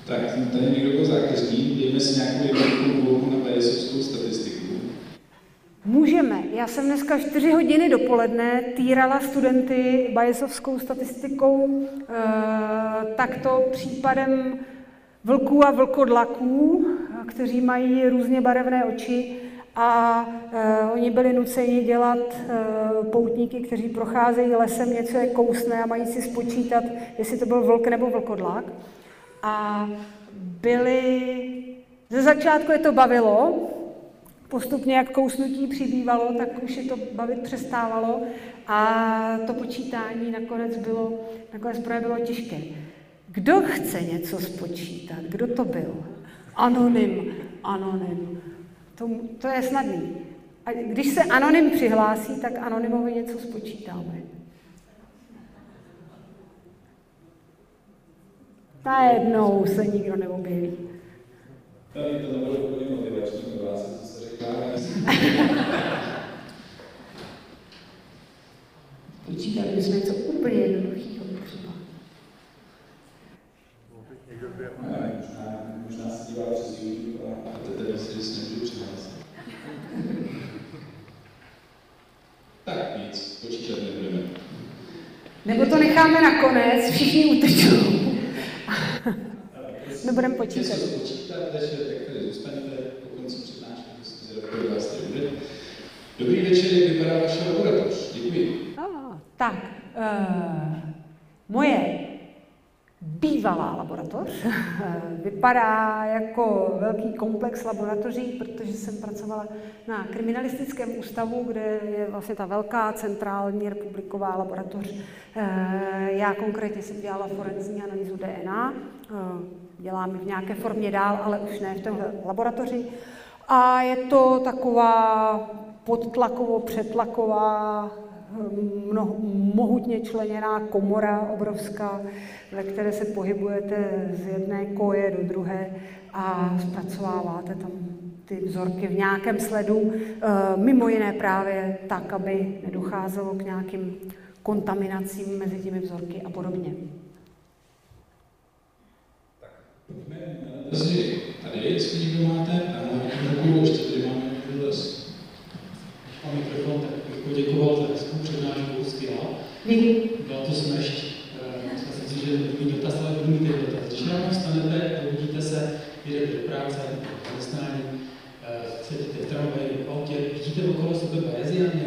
Tak, tady někdo zákazník, dejme si nějakou jednoduchou úlohu na BSovskou statistiku. Můžeme. Já jsem dneska 4 hodiny dopoledne týrala studenty bajesovskou statistikou e, takto případem vlků a vlkodlaků, kteří mají různě barevné oči a e, oni byli nuceni dělat e, poutníky, kteří procházejí lesem, něco je kousne a mají si spočítat, jestli to byl vlk nebo vlkodlak. A byli... Ze začátku je to bavilo, postupně jak kousnutí přibývalo, tak už je to bavit přestávalo a to počítání nakonec bylo, nakonec právě bylo těžké. Kdo chce něco spočítat? Kdo to byl? Anonym, anonym. To, to je snadný. A když se anonym přihlásí, tak anonymovi něco spočítáme. Najednou se nikdo neobjeví. Tady to nebylo úplně motivační pro vás, co se řekla. Počítali bychom něco úplně jednoduchého třeba. Možná, možná se dívá přes YouTube a, a to tedy si se nemůžu přihlásit. Tak nic, počítat nebudeme. Nebo to necháme na konec, všichni utečou. Nebudeme počítat. Něco spočítat, takže tak tady zůstaňte po konci přednášky, to si zvědavě vás tady bude. Dobrý večer, jak vypadá vaše laboratoř? Děkuji. Ah, tak, uh, moje bývalá laboratoř vypadá jako velký komplex laboratoří, protože jsem pracovala na kriminalistickém ústavu, kde je vlastně ta velká centrální republiková laboratoř. Eh, já konkrétně jsem dělala forenzní analýzu DNA, eh, dělám ji v nějaké formě dál, ale už ne v téhle laboratoři. A je to taková podtlakovo, přetlaková, mnoho, mohutně členěná komora obrovská, ve které se pohybujete z jedné koje do druhé a zpracováváte tam ty vzorky v nějakém sledu, eh, mimo jiné právě tak, aby nedocházelo k nějakým kontaminacím mezi těmi vzorky a podobně. Takže tady, jestli někdo máte, tam ruku, ještě tady máme někdo dotaz. A mikrofon, tak bych poděkoval přednášku, skvělá. Děkuji. Byla to smešť. Eh, Myslím si, že druhý dotaz, ale mít jeden dotaz. Když ráno vstanete, probudíte se, jdete do práce, do zaměstnání, eh, sedíte v tramvaji, v autě, vidíte okolo sebe Bajeziany,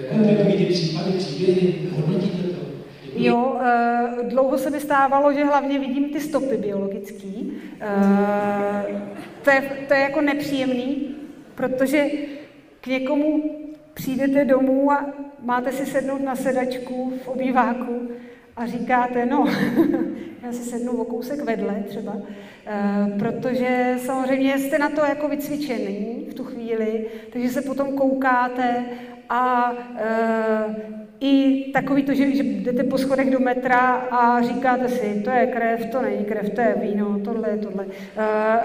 jako takový ty případy, příběhy, hodnotíte to? Děkuji. Jo, eh, dlouho se mi stávalo, že hlavně vidím ty stopy biologický. Eh, to, je, to je jako nepříjemný, protože k někomu přijdete domů a máte si sednout na sedačku v obýváku a říkáte, no, já si sednu o kousek vedle třeba, eh, protože samozřejmě jste na to jako vycvičený v tu chvíli, takže se potom koukáte a i takový to, že, že jdete po schodech do metra a říkáte si, to je krev, to není krev, to je víno, tohle je tohle. Uh,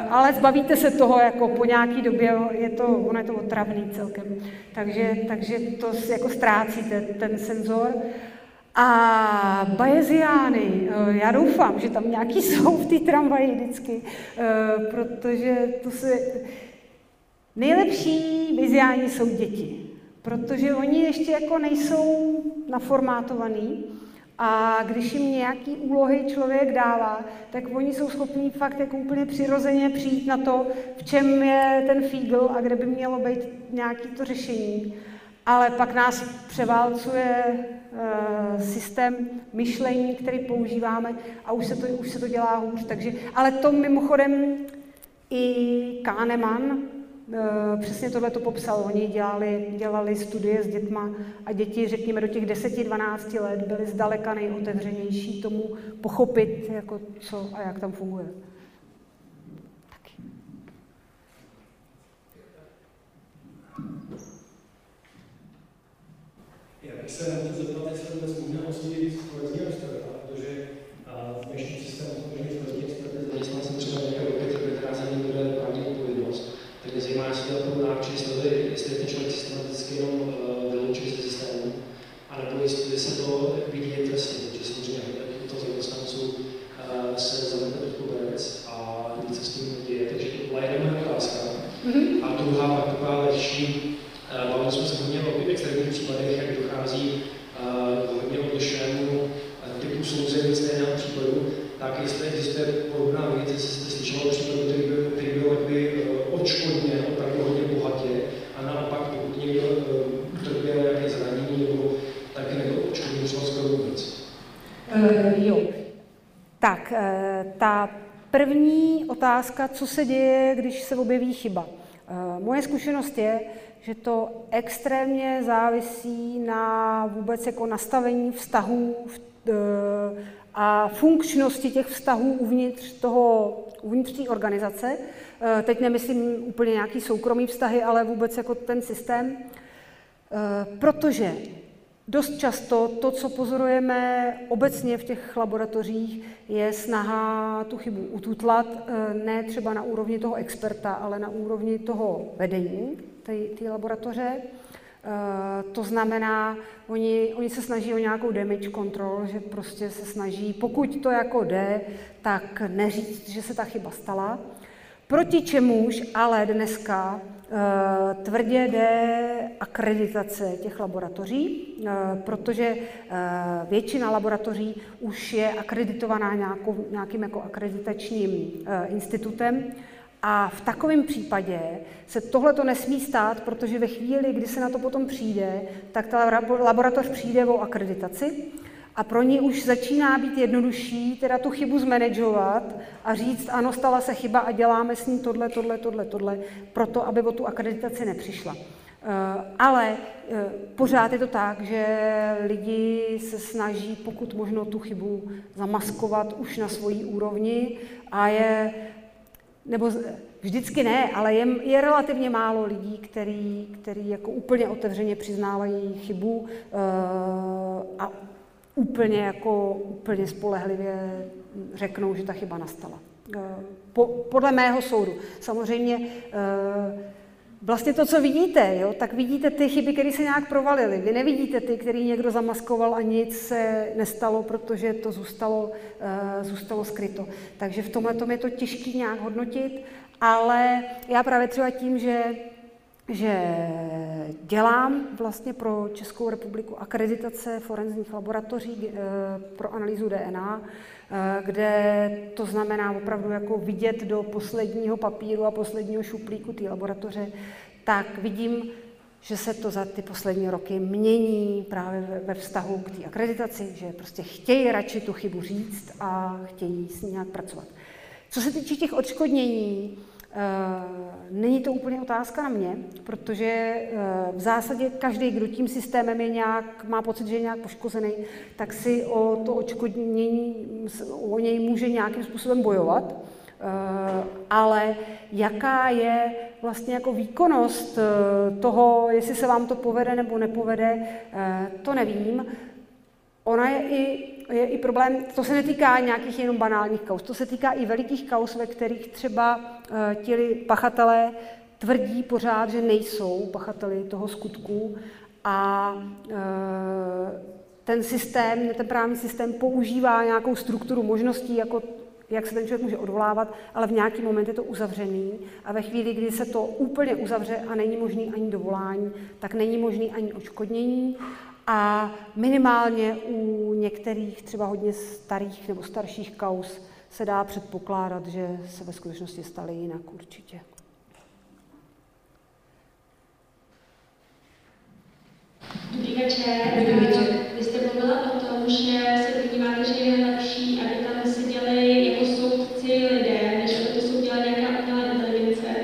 ale zbavíte se toho jako po nějaký době, je to, ono je to otravný celkem. Takže, takže to jako ztrácíte, ten senzor. A bajeziány, já doufám, že tam nějaký jsou v té tramvaji vždycky, protože to se... Nejlepší bajeziáni jsou děti protože oni ještě jako nejsou naformátovaný a když jim nějaký úlohy člověk dává, tak oni jsou schopní fakt jako úplně přirozeně přijít na to, v čem je ten fígl a kde by mělo být nějaký to řešení. Ale pak nás převálcuje uh, systém myšlení, který používáme a už se to, už se to dělá hůř. Takže, ale to mimochodem i Kahneman, Eh, přesně tohle to popsal. Oni dělali, dělali studie s dětma a děti, řekněme, do těch 10-12 let byly zdaleka nejotevřenější tomu pochopit, jako co a jak tam funguje. Já bych se chtěl zeptat, jestli vůbec možná oslovit forenzního historika, protože v dnešním náctiletnou náručí jestli, jestli ten člověk systematicky jenom eh, vyloučí ze systému, anebo jestli se to vidí jen trestně, protože samozřejmě hodně těchto zaměstnanců eh, se zavedne pod koberec a nic se s tím neděje. Takže to byla jedna otázka. Mhm. A druhá pak taková lepší, eh, bavili jsme se hodně o extrémních případech, jak dochází hodně odlišnému typu souzení stejného případu, tak jestli existuje první otázka, co se děje, když se objeví chyba. Uh, moje zkušenost je, že to extrémně závisí na vůbec jako nastavení vztahů a funkčnosti těch vztahů uvnitř toho, uvnitř té organizace. Teď nemyslím úplně nějaký soukromý vztahy, ale vůbec jako ten systém. Protože Dost často to, co pozorujeme obecně v těch laboratořích, je snaha tu chybu ututlat, eh, ne třeba na úrovni toho experta, ale na úrovni toho vedení té laboratoře. Uh, to znamená, oni, oni se snaží o nějakou damage control, že prostě se snaží, pokud to jako jde, tak neříct, že se ta chyba stala. Proti čemuž ale dneska Eh, tvrdě jde akreditace těch laboratoří, eh, protože eh, většina laboratoří už je akreditovaná nějakou, nějakým jako akreditačním institutem. A v takovém případě se tohle to nesmí stát, protože ve chvíli, kdy se na to potom přijde, tak ta laboratoř přijde o akreditaci a pro ní už začíná být jednodušší teda tu chybu zmanagovat a říct, ano, stala se chyba a děláme s ní tohle, tohle, tohle, tohle, proto, aby o tu akreditaci nepřišla. Eh, ale eh, pořád je to tak, že lidi se snaží pokud možno tu chybu zamaskovat už na svojí úrovni a je, nebo vždycky ne, ale je, je relativně málo lidí, který, který jako úplně otevřeně přiznávají chybu eh, a úplně jako úplně spolehlivě řeknou, že ta chyba nastala. Eh, po, podle mého soudu. Samozřejmě eh, vlastně to, co vidíte, jo, tak vidíte ty chyby, které se nějak provalily. Vy nevidíte ty, který někdo zamaskoval a nic se nestalo, protože to zůstalo, uh, zůstalo skryto. Takže v tomhle je to těžké nějak hodnotit, ale já právě třeba tím, že že dělám vlastně pro Českou republiku akreditace forenzních laboratoří eh, pro analýzu DNA, eh, kde to znamená opravdu jako vidět do posledního papíru a posledního šuplíku té laboratoře, tak vidím, že se to za ty poslední roky mění právě ve vztahu k té akreditaci, že prostě chtějí radši tu chybu říct a chtějí s ní nějak pracovat. Co se týče těch odškodnění, není to úplně otázka na mě, protože eh, v zásadě každý, kdo tím systémem je nějak, má pocit, že je nějak poškozený, tak si o to očkodnění, o něj může nějakým způsobem bojovat. Eh, ale jaká je vlastně jako výkonnost toho, jestli se vám to povede nebo nepovede, to nevím. Ona je i, je i problém, to se netýká nějakých jenom banálních kaus, to se týká i velikých kaus, ve kterých třeba ti pachatelé tvrdí pořád, že nejsou pachateli toho skutku a uh, ten systém, ten právní systém používá nějakou strukturu možností, jako jak se ten člověk může odvolávat, ale v nějaký moment je to uzavřený a ve chvíli, kdy se to úplně uzavře a není možný ani dovolání, tak není možný ani očkodnění a minimálně u některých třeba hodně starých nebo starších kaus se dá předpokládat, že se ve skutečnosti staly jinak určitě. Dobrý večer. Dobrý večer. Vy jste mluvila o tom, že se domníváte, že je lepší, aby tam seděli jako soudci lidé, než aby to soudila nějaká umělá inteligence.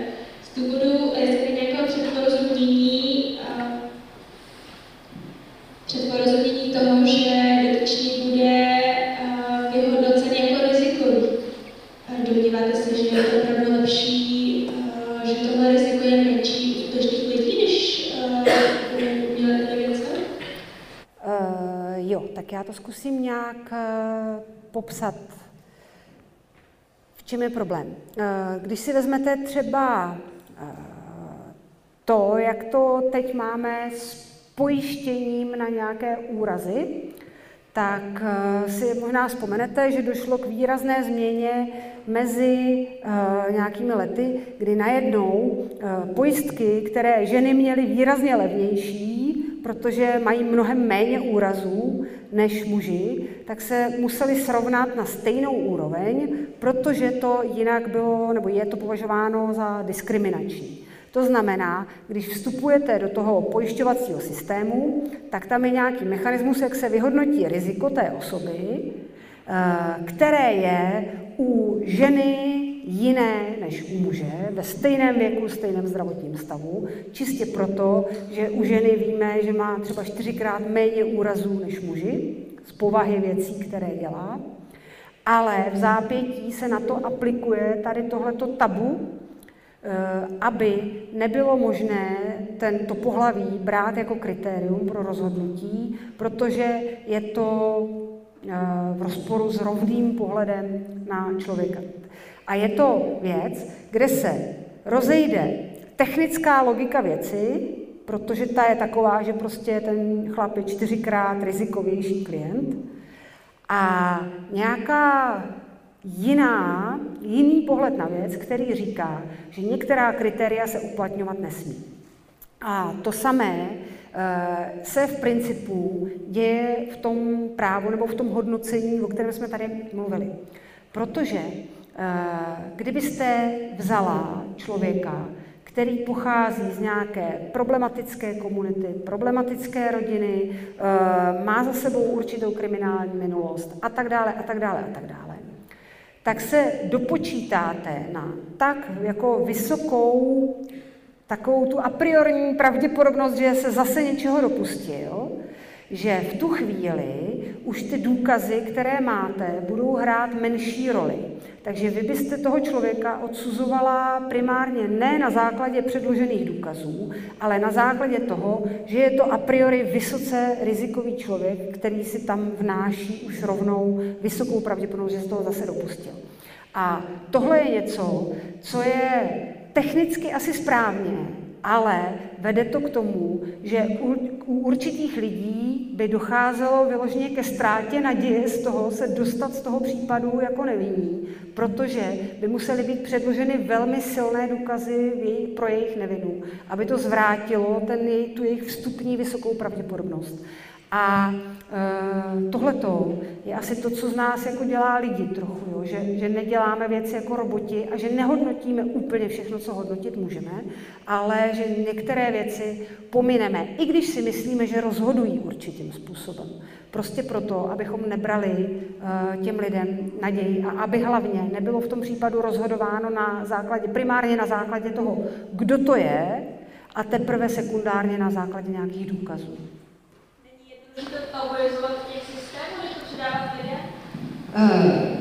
Z důvodu respektive nějakého předporozumění, předporozumění toho, že dotyčný bude vyhodnocen jako rizikový. Domníváte se, že je to opravdu lepší, že tohle riziko je menší u skutečných lidí, než u umělé inteligence? Uh, jo, tak já to zkusím nějak uh, popsat. V čem je problém? Uh, když si vezmete třeba uh, to, jak to teď máme s pojištěním na nějaké úrazy, tak eh, si možná vzpomenete, že došlo k výrazné změně mezi nějakými lety, kdy najednou pojistky, které ženy měly výrazně levnější, protože mají mnohem méně úrazů než muži, tak se museli srovnat na stejnou úroveň, protože to jinak bylo, nebo je to považováno za diskriminační. To znamená, když vstupujete do toho pojišťovacího systému, tak tam je nějaký mechanismus, jak se vyhodnotí riziko té osoby, eh, které je u ženy jiné než u muže, ve stejném věku, stejném zdravotním stavu, čistě proto, že u ženy víme, že má třeba čtyřikrát méně úrazů než muži, z povahy věcí, které dělá, ale v zápětí se na to aplikuje tady tohleto tabu, Eh, aby nebylo možné tento pohlaví brát jako kritérium pro rozhodnutí, protože je to eh, v rozporu s rovným pohledem na člověka. A je to věc, kde se rozejde technická logika věci, protože ta je taková, že prostě ten chlap je čtyřikrát rizikovější klient, a nějaká jiná, jiný pohled na věc, který říká, že některá kritéria se uplatňovat nesmí. A to samé eh, se v principu děje v tom právu nebo v tom hodnocení, o kterém jsme tady mluvili. Protože kdybyste vzala člověka, který pochází z nějaké problematické komunity, problematické rodiny, eh, má za sebou určitou kriminální minulost a tak dále, a tak dále, a tak dále tak se dopočítáte na tak jako vysokou, takovou tu a priorní pravděpodobnost, že se zase něčeho dopustil, že v tu chvíli už ty důkazy, které máte, budou hrát menší roli. Takže vy byste toho člověka odsuzovala primárně ne na základě předložených důkazů, ale na základě toho, že je to a priori vysoce rizikový člověk, který si tam vnáší už rovnou vysokou pravděpodobnost, že se toho zase dopustil. A tohle je něco, co je technicky asi správně, ale vede to k tomu, že u, určitých lidí by docházelo vyloženě ke ztrátě naděje z toho se dostat z toho případu jako nevinní, protože by musely být předloženy velmi silné důkazy pro jejich nevinu, aby to zvrátilo ten, tu jejich vstupní vysokou pravděpodobnost. A e, tohleto je asi to, co z nás jako dělá lidi trochu, jo? Že, že neděláme věci jako roboti a že nehodnotíme úplně všechno, co hodnotit můžeme, ale že některé věci pomineme, i když si myslíme, že rozhodují určitým způsobem. Prostě proto, abychom nebrali uh, těm lidem naději a aby hlavně nebylo v tom případu rozhodováno na základě, primárně na základě toho, kdo to je, a teprve sekundárně na základě nějakých důkazů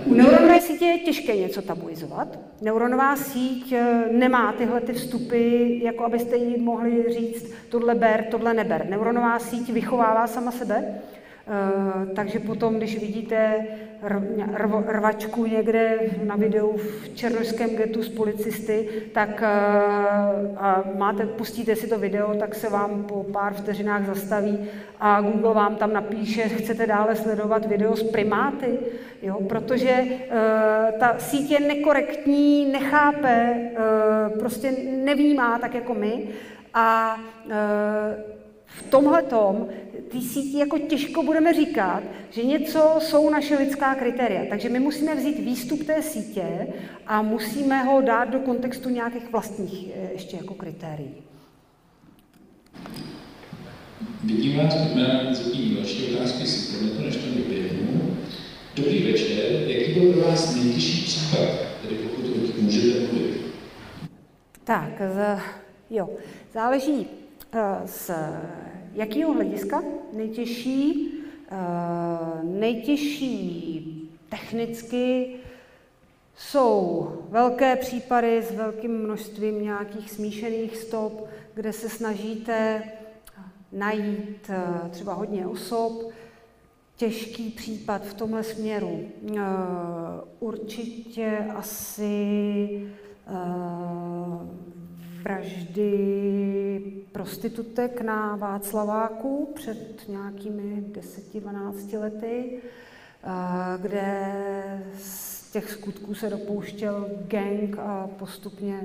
u neuronové sítě je těžké něco tabuizovat. Neuronová síť eh, nemá tyhle ty vstupy, jako abyste jí mohli říct, tohle ber, tohle neber. Neuronová síť vychovává sama sebe, eh, takže potom, když vidíte rvačku někde na videu v černožském getu s policisty, tak eh, a máte, pustíte si to video, tak se vám po pár vteřinách zastaví a Google vám tam napíše, chcete dále sledovat video s primáty, jo? protože uh, ta síť je nekorektní, nechápe, uh, prostě nevnímá tak jako my a uh, v tomhle tom ty síti jako těžko budeme říkat, že něco jsou naše lidská kritéria. Takže my musíme vzít výstup té sítě a musíme ho dát do kontextu nějakých vlastních eh, ještě jako kritérií. Vidím vás, pojďme zatím další otázky z internetu, než to vyběhnu. Dobrý večer, jaký byl pro vás nejtěžší případ, tedy pokud můžete mluvit? Tak, z, jo, záleží z jakého hlediska nejtěžší, uh, nejtěžší technicky jsou velké případy s velkým množstvím nějakých smíšených stop, kde se snažíte najít uh, třeba hodně osob. Těžký případ v tomhle směru. Určitě asi vraždy prostitutek na Václaváku před nějakými 10-12 lety, kde z těch skutků se dopouštěl gang a postupně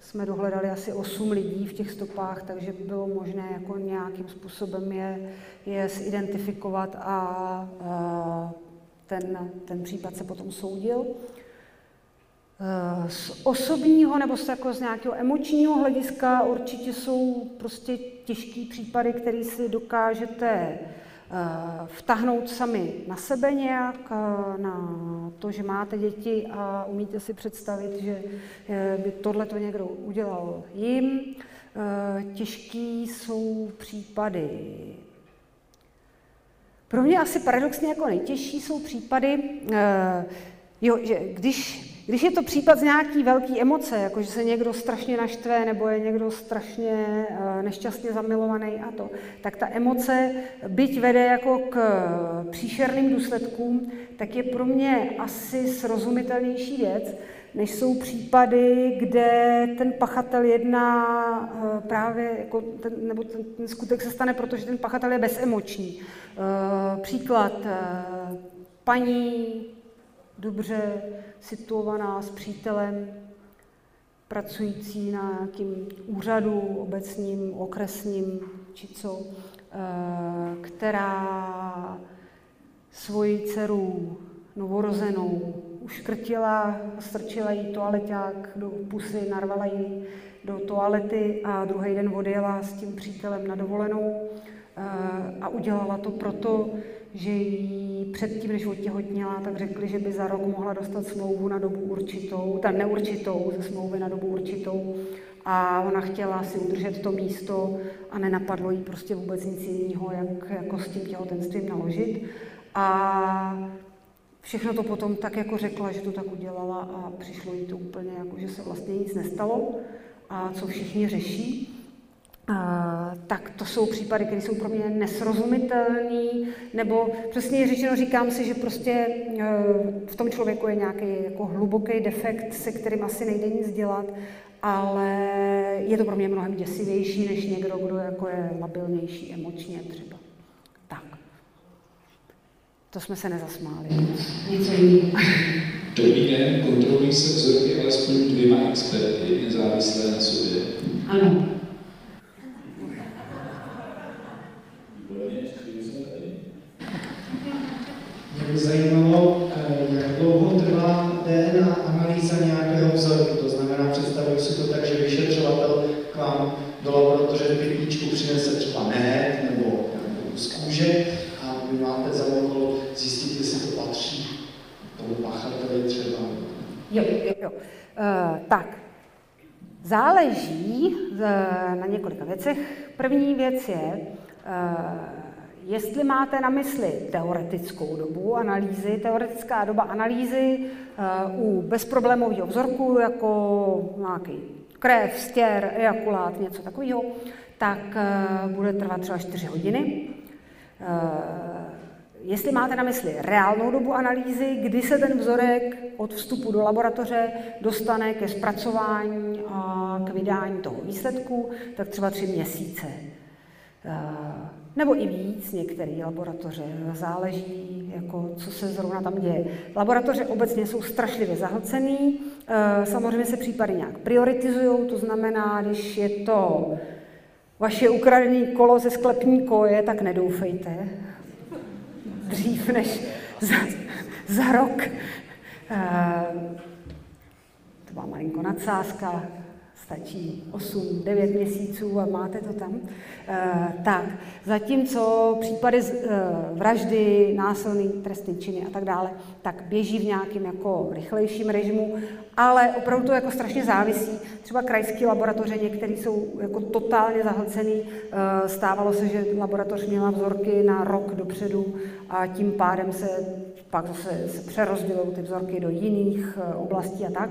jsme dohledali asi 8 lidí v těch stopách, takže bylo možné jako nějakým způsobem je, je zidentifikovat a, a ten, ten případ se potom soudil. Z osobního nebo z, jako z nějakého emočního hlediska určitě jsou prostě těžký případy, které si dokážete Eh, vtahnout sami na sebe nějak, eh, na to, že máte děti a umíte si představit, že eh, by tohle to někdo udělal jim. Těžký jsou případy. Pro mě asi paradoxně jako nejtěžší jsou případy, jo, že když když je to případ z nějaký velký emoce, jako že se někdo strašně naštve nebo je někdo strašně eh, nešťastně zamilovaný a to, tak ta emoce, byť vede jako k příšerným důsledkům, tak je pro mě asi srozumitelnější věc, než jsou případy, kde ten pachatel jedná eh, právě, jako ten, nebo ten, ten skutek se stane, protože ten pachatel je bezemoční. Eh, příklad, paní dobře situovaná s přítelem, pracující na nějakým úřadu obecním, okresním, či co, eh, která svoji dceru novorozenou uškrtila, strčila jí toaleťák do pusy, narvala ji do toalety a druhý den odjela s tím přítelem na dovolenou a udělala to proto, že jí předtím, než otěhotněla, tak řekli, že by za rok mohla dostat smlouvu na dobu určitou, ta neurčitou, ze smlouvy na dobu určitou. A ona chtěla si udržet to místo a nenapadlo jí prostě vůbec nic jiného, jak jako s tím těhotenstvím naložit. A všechno to potom tak jako řekla, že to tak udělala a přišlo jí to úplně jako, že se vlastně nic nestalo a co všichni řeší tak to jsou případy, které jsou pro mě nesrozumitelné, nebo přesně řečeno říkám si, že prostě e, v tom člověku je nějaký jako hluboký defekt, se kterým asi nejde nic dělat, ale je to pro mě mnohem děsivější, než někdo, kdo jako je labilnější emočně třeba. Tak. To jsme se nezasmáli. Dobrý den, kontrolují se vzorky alespoň dvěma experty, nezávislé na sobě. Ano. By zajímalo, eh, jak dlouho trvá DNA analýza nějakého vzorku. To znamená, představuji si to tak, že vyšetřovatel k vám do laboratoře pytlíčku přinese třeba med nebo z kůže a vy máte za úkol zjistit, jestli to patří tomu pachateli třeba. Jo, jo, jo. Uh, tak, záleží uh, na několika věcech. První věc je, Jestli máte na mysli teoretickou dobu analýzy, teoretická doba analýzy uh, u bezproblémového vzorku, jako nějaký krev, stěr, ejakulát, něco takového, tak uh, bude trvat třeba 4 hodiny. Jestli máte na mysli reálnou dobu analýzy, kdy se ten vzorek od vstupu do laboratoře dostane ke zpracování a k vydání toho výsledku, tak třeba tři měsíce nebo i víc, některé laboratoře. Záleží, jako, co se zrovna tam děje. Laboratoře obecně jsou strašlivě zahlcený, eh, samozřejmě se případy nějak prioritizují, to znamená, když je to vaše ukradené kolo ze sklepní koje, tak nedoufejte. Dřív než za, za rok. Eh, to byla malinko nadsázka, stačí 8-9 měsíců a máte to tam. E, tak, zatímco případy z, e, vraždy, násilný trestný činy a tak dále, tak běží v nějakém jako rychlejším režimu, ale opravdu to jako strašně závisí. Třeba krajské laboratoře, některé jsou jako totálně zahlcený. E, stávalo se, že laboratoř měla vzorky na rok dopředu a tím pádem se pak zase se přerozdělují ty vzorky do jiných oblastí a tak.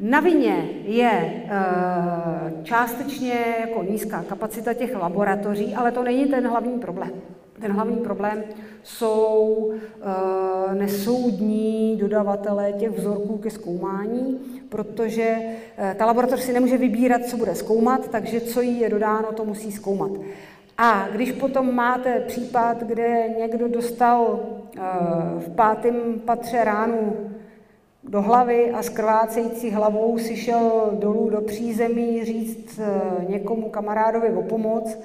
Na vině je e, částečně jako nízká kapacita těch laboratoří, ale to není ten hlavní problém. Ten hlavní problém jsou uh, nesoudní dodavatelé těch vzorků ke zkoumání, protože uh, ta laboratoř si nemůže vybírat, co bude zkoumat, takže co jí je dodáno, to musí zkoumat. A když potom máte případ, kde někdo dostal v pátém patře ránu do hlavy a s krvácející hlavou si šel dolů do přízemí říct někomu kamarádovi o pomoc,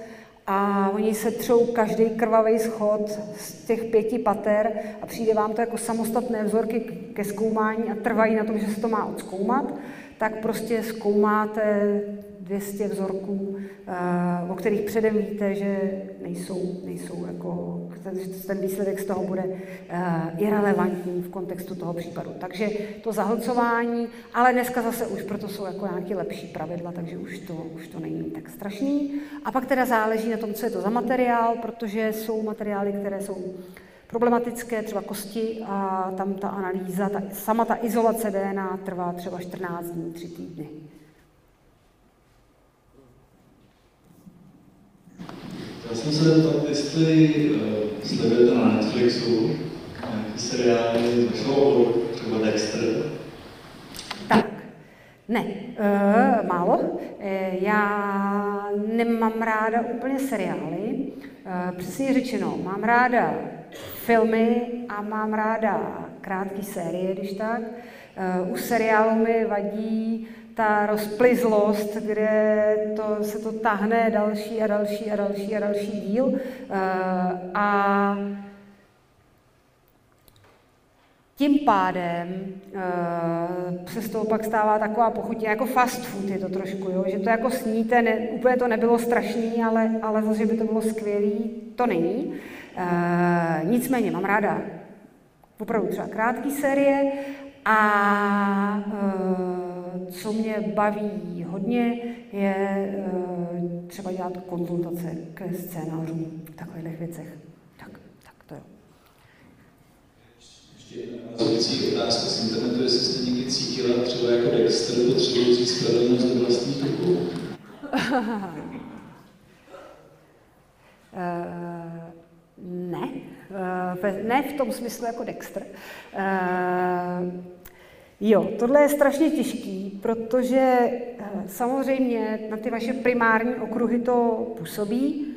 a oni se třou každý krvavý schod z těch pěti pater a přijde vám to jako samostatné vzorky ke zkoumání a trvají na tom, že se to má odzkoumat, tak prostě zkoumáte 200 vzorků, eh, o kterých předem víte, že nejsou, nejsou jako, ten výsledek z toho bude eh, irrelevantní v kontextu toho případu. Takže to zahlcování, ale dneska zase už proto jsou jako nějaké lepší pravidla, takže už to, už to není tak strašný. A pak teda záleží na tom, co je to za materiál, protože jsou materiály, které jsou problematické, třeba kosti, a tam ta analýza, ta, sama ta izolace DNA trvá třeba 14 dní, 3 týdny. Já jsem se zeptat, jestli uh, sledujete na Netflixu nějaký seriály z vašeho třeba Dexter. Tak, ne, uh, málo. Uh, já nemám ráda úplně seriály. Uh, přesně řečeno, mám ráda filmy a mám ráda krátké série, když tak. Uh, u seriálu mi vadí ta rozplizlost, kde to, se to tahne další a další a další a další díl. Eh, a tím pádem uh, se z toho pak stává taková pochutě, jako fast food je to trošku, jo? že to jako sníte, ne, úplně to nebylo strašný, ale, ale zase, že by to bylo skvělý, to není. Uh, nicméně mám ráda opravdu třeba krátké série a uh, co mě baví hodně, je uh, třeba dělat konzultace ke scénářům v takových věcech. Tak, tak to jo. Ještě jedna otázka z internetu, jestli jste někdy cítila třeba jako Dexter potřebující spravedlnost do vlastních rukou? Uh, ne, uh, ne v tom smyslu jako Dexter. Uh, jo, tohle je strašně těžký, protože uh, samozřejmě na ty vaše primární okruhy to působí,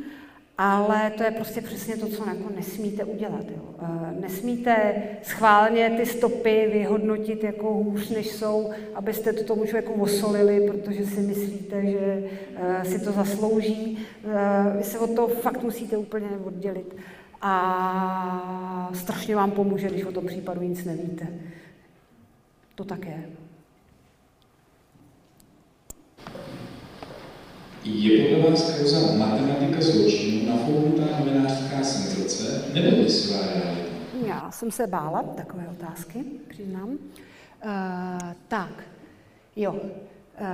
ale to je prostě přesně to, co jako nesmíte udělat. Jo. Nesmíte schválně ty stopy vyhodnotit jako hůř, než jsou, abyste to tomu člověku osolili, protože si myslíte, že si to zaslouží. Vy se od toho fakt musíte úplně oddělit a strašně vám pomůže, když o tom případu nic nevíte. To tak je. Podle vás kauza matematika zločinu nafouknutá novinářská senzace nebo realita? Já jsem se bála takové otázky, přiznám. Uh, tak, jo. Uh,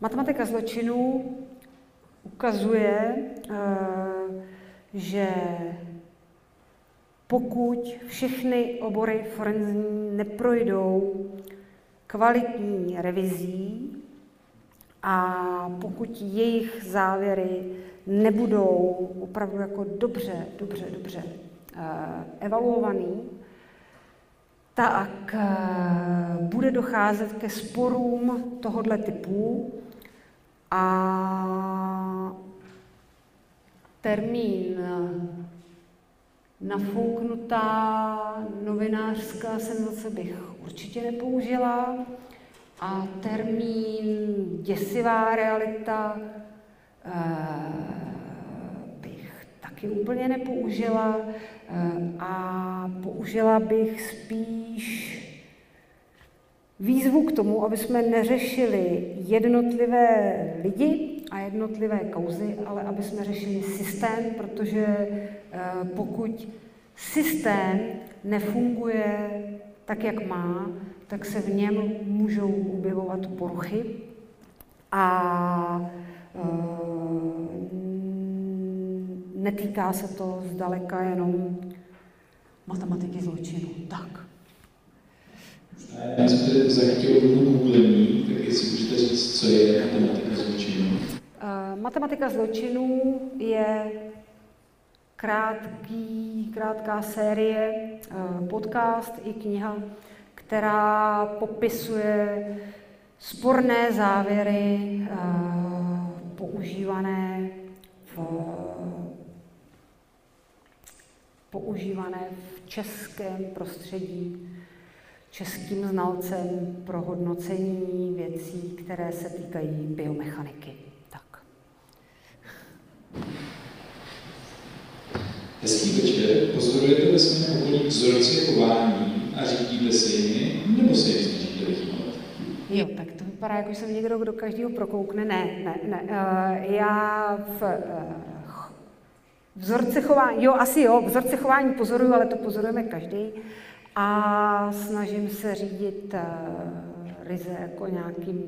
matematika zločinu ukazuje, uh, že pokud všechny obory forenzní neprojdou kvalitní revizí a pokud jejich závěry nebudou opravdu jako dobře, dobře, dobře uh, evaluovaný, tak uh, bude docházet ke sporům tohoto typu a termín nafouknutá novinářská senzace bych určitě nepoužila. A termín děsivá realita eh, bych taky úplně nepoužila. Eh, a použila bych spíš výzvu k tomu, aby jsme neřešili jednotlivé lidi a jednotlivé kauzy, ale aby jsme řešili systém, protože eh, pokud systém nefunguje tak, jak má, tak se v něm můžou objevovat poruchy a eh, netýká se to zdaleka jenom matematiky zločinu. Tak. Já jsem za chtěl googlení, tak jestli můžete říct, co je matematika zločinu. Uh, Matematika zločinů je krátký, krátká série, podcast i kniha, která popisuje sporné závěry používané v, používané v českém prostředí českým znalcem pro hodnocení věcí, které se týkají biomechaniky. Tak. Hezký večer, pozorujete ve svém okolí vzorce chování a řídíte se jimi, nebo se jim snažíte vyhýbat? Jo, tak to vypadá, jako jsem někdo, kdo každého prokoukne. Ne, ne, ne. Uh, já v uh, vzorce chování, jo, asi jo, vzorce chování pozoruju, ale to pozorujeme každý. A snažím se řídit uh, ryze jako nějakým,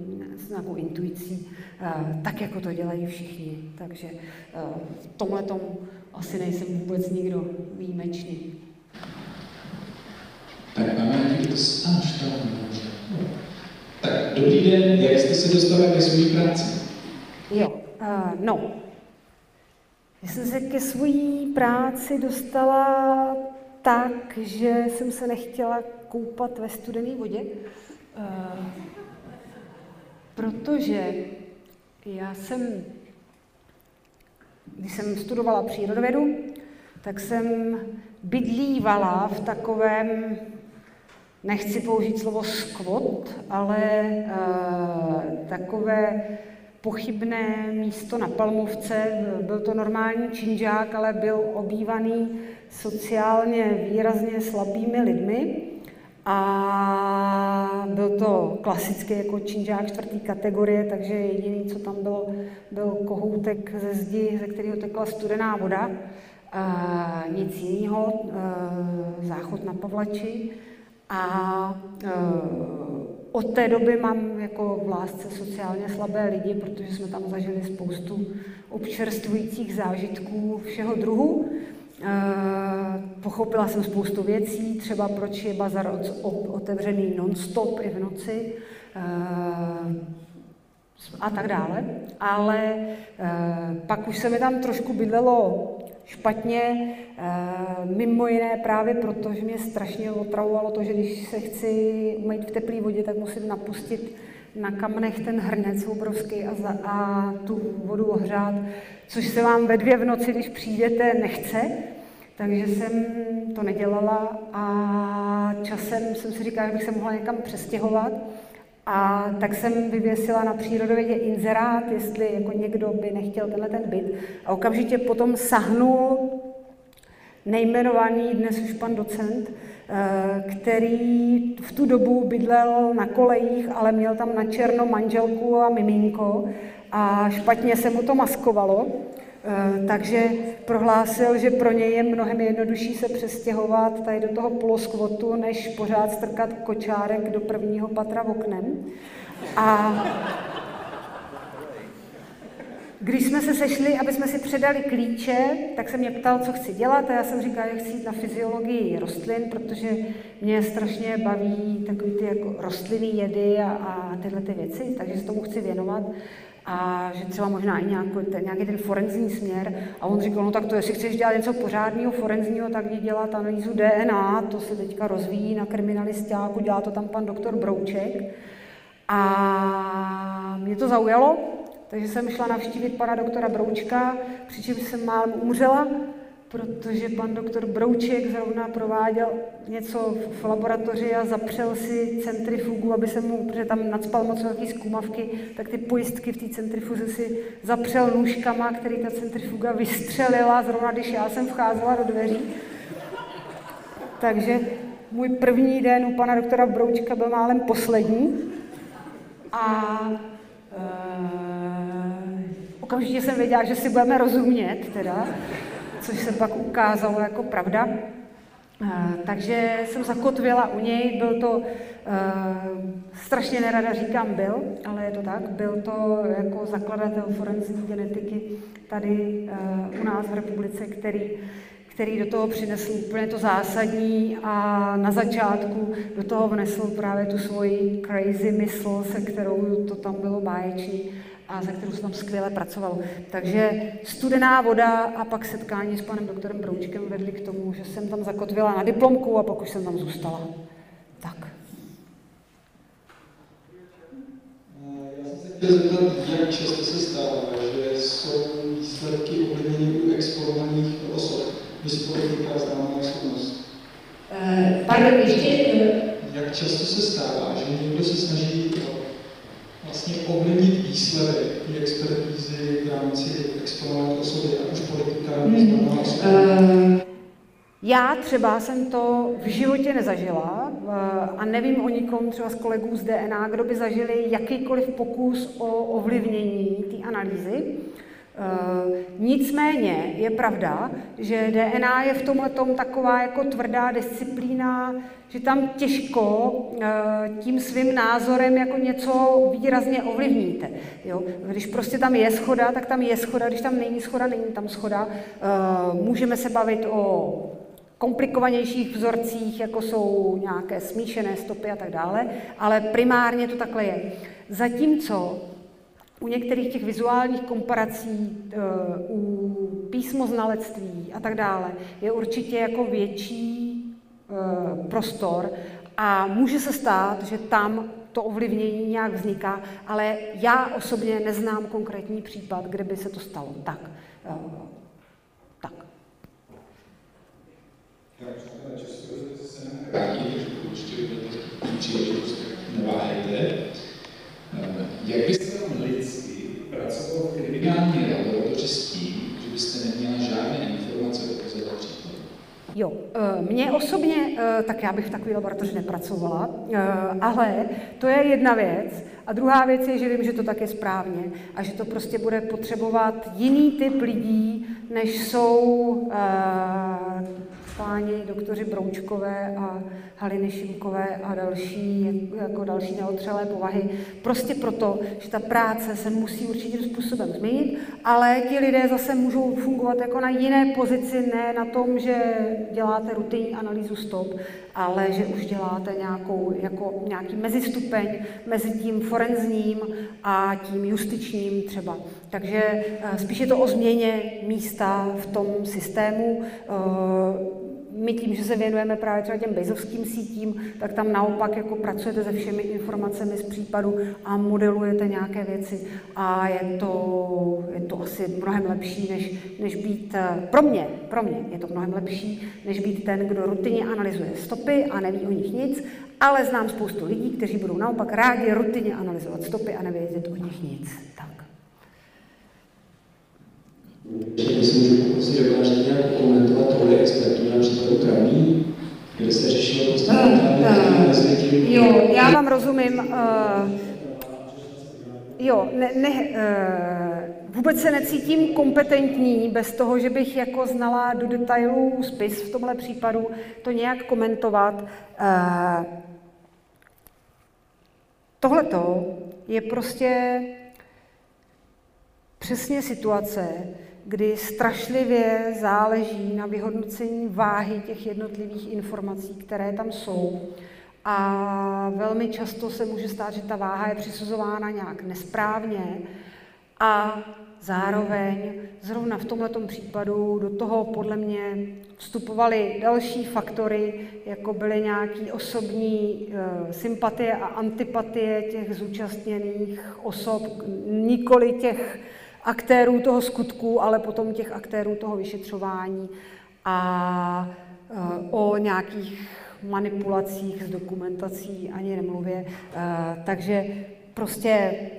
nějakou intuicí, uh, tak jako to dělají všichni. Takže uh, v tomhle tomu asi nejsem vůbec nikdo výjimečný. Tak máme nějaký dotaz? Tak, dobrý den, jak jste se dostali ke své práci? Jo, uh, no. Já jsem se ke své práci dostala tak, že jsem se nechtěla koupat ve studené vodě, uh, protože já jsem když jsem studovala přírodovědu, tak jsem bydlívala v takovém, nechci použít slovo skvot, ale uh, takové pochybné místo na Palmovce. Byl to normální činžák, ale byl obývaný sociálně výrazně slabými lidmi. A byl to klasický jako činžák čtvrtý kategorie, takže jediný, co tam bylo, byl kohoutek ze zdi, ze kterého tekla studená voda. A nic jiného, záchod na Pavlači. A od té doby mám jako v lásce sociálně slabé lidi, protože jsme tam zažili spoustu občerstvujících zážitků všeho druhu. Eh, pochopila jsem spoustu věcí, třeba proč je bazar otevřený non-stop i v noci eh, a tak dále. Ale eh, pak už se mi tam trošku bydlelo špatně, mimo jiné právě proto, že mě strašně otravovalo to, že když se chci umýt v teplé vodě, tak musím napustit na kamnech ten hrnec obrovský a, za, a tu vodu ohřát, což se vám ve dvě v noci, když přijdete, nechce. Takže jsem to nedělala a časem jsem si říkala, že bych se mohla někam přestěhovat. A tak jsem vyvěsila na přírodovědě inzerát, jestli jako někdo by nechtěl tenhle ten byt. A okamžitě potom sahnul nejmenovaný dnes už pan docent, eh, který v tu dobu bydlel na kolejích, ale měl tam na černo manželku a miminko a špatně se mu to maskovalo. Eh, takže prohlásil, že pro něj je mnohem jednodušší se přestěhovat tady do toho poloskvotu, než pořád strkat kočárek do prvního patra v oknem. A když jsme se sešli, aby jsme si předali klíče, tak se mě ptal, co chci dělat a já jsem říkala, že chci jít na fyziologii rostlin, protože mě strašně baví takový ty jako rostlinný jedy a, a tyhle ty věci, takže se tomu chci věnovat a že třeba možná i nějaký ten, nějaký ten forenzní směr. A on říkal, no tak to, jestli chceš dělat něco pořádného, forenzního, tak jdi dělat analýzu DNA, to se teďka rozvíjí na kriminalistáku, dělá to tam pan doktor Brouček. A mě to zaujalo, takže jsem šla navštívit pana doktora Broučka, přičemž jsem málem umřela, protože pan doktor Brouček zrovna prováděl něco v laboratoři a zapřel si centrifugu, aby se mu, protože tam nadspal moc velký zkumavky, tak ty pojistky v té centrifuze si zapřel nůžkama, který ta centrifuga vystřelila, zrovna když já jsem vcházela do dveří. Takže můj první den u pana doktora Broučka byl málem poslední. A e, okamžitě jsem věděla, že si budeme rozumět teda což se pak ukázalo jako pravda. Eh, takže jsem zakotvila u něj, byl to, eh, strašně nerada říkám byl, ale je to tak, byl to jako zakladatel forenzní genetiky tady eh, u nás v republice, který, který do toho přinesl úplně to zásadní a na začátku do toho vnesl právě tu svoji crazy mysl, se kterou to tam bylo báječný a se kterou se tam skvěle pracovalo. Takže studená voda a pak setkání s panem doktorem Broučkem vedli k tomu, že jsem tam zakotvila na diplomku a pak už jsem tam zůstala. Tak. Já jsem se chtěl zeptat, jak často se stává, že jsou výsledky ovlivněny u exponovaných osob, když politika známá osobnost. Eh, pardon, ještě... Jak často se stává, že někdo se snaží vlastně ovlivnit výsledek té expertízy v rámci exponované osoby, ať už politika nebo osobnost? Já třeba jsem to v životě nezažila eh, a nevím o nikom třeba z kolegů z DNA, kdo by zažili jakýkoliv pokus o ovlivnění té analýzy. Eh, nicméně je pravda, že DNA je v tomhle taková jako tvrdá disciplína, že tam těžko eh, tím svým názorem jako něco výrazně ovlivníte. Jo? Když prostě tam je schoda, tak tam je schoda, když tam není schoda, není tam schoda. Můžeme se bavit o komplikovanějších vzorcích, jako jsou nějaké smíšené stopy a tak dále, ale primárně to takhle je. Zatímco u některých těch vizuálních komparací, eh, u písmoznalectví a tak dále, je určitě jako větší eh, prostor a může se stát, že tam to ovlivnění nějak vzniká, ale já osobně neznám konkrétní případ, kde by se to stalo. Tak, eh, krátí, takže určitě budete příležitost, neváhejte. Eh, jak byste tam lidsky pracoval v kriminální laboratoři s tím, že byste neměla žádné informace o toho případu? Jo, eh, mě osobně, eh, tak já bych v takové laboratoři nepracovala, ale to je jedna věc. A druhá věc je, že vím, že to tak je správně a že to prostě bude potřebovat jiný typ lidí, než jsou páni doktoři Broučkové a Haliny Šimkové a další, jako další neotřelé povahy. Prostě proto, že ta práce se musí určitým způsobem změnit, ale ti lidé zase můžou fungovat jako na jiné pozici, ne na tom, že děláte rutinní analýzu stop, ale že už děláte nějakou, jako nějaký mezistupeň mezi tím forenzním a tím justičním třeba. Takže eh, spíš je to o změně místa v tom systému. My tím, že se věnujeme právě třeba těm bezovským sítím, tak tam naopak jako pracujete se všemi informacemi z případu a modelujete nějaké věci a je to, je to asi mnohem lepší, než, než být, eh, pro mě, pro mě je to mnohem lepší, než být ten, kdo rutině analyzuje stopy a neví o nich nic, ale znám spoustu lidí, kteří budou naopak rádi rutině analyzovat stopy a nevědět o nich nic. Tak. Jestli můžu poprosit, že vážně nějak komentovat roli expertů na příkladu Kramí, kde se řešilo prostě Jo, já vám rozumím. Uh, jo, ne, ne, uh, vůbec se necítím kompetentní bez toho, že bych jako znala do detailů spis v tomhle případu to nějak komentovat. Uh, tohleto je prostě přesně situace, kdy strašlivě záleží na vyhodnocení váhy těch jednotlivých informací, které tam jsou. A velmi často se může stát, že ta váha je přisuzována nějak nesprávně a zároveň zrovna v tomto případu do toho podle mě vstupovaly další faktory, jako byly nějaké osobní e, sympatie a antipatie těch zúčastněných osob, nikoli těch aktérů toho skutku, ale potom těch aktérů toho vyšetřování a e, o nějakých manipulacích s dokumentací ani nemluvě. E, takže prostě e,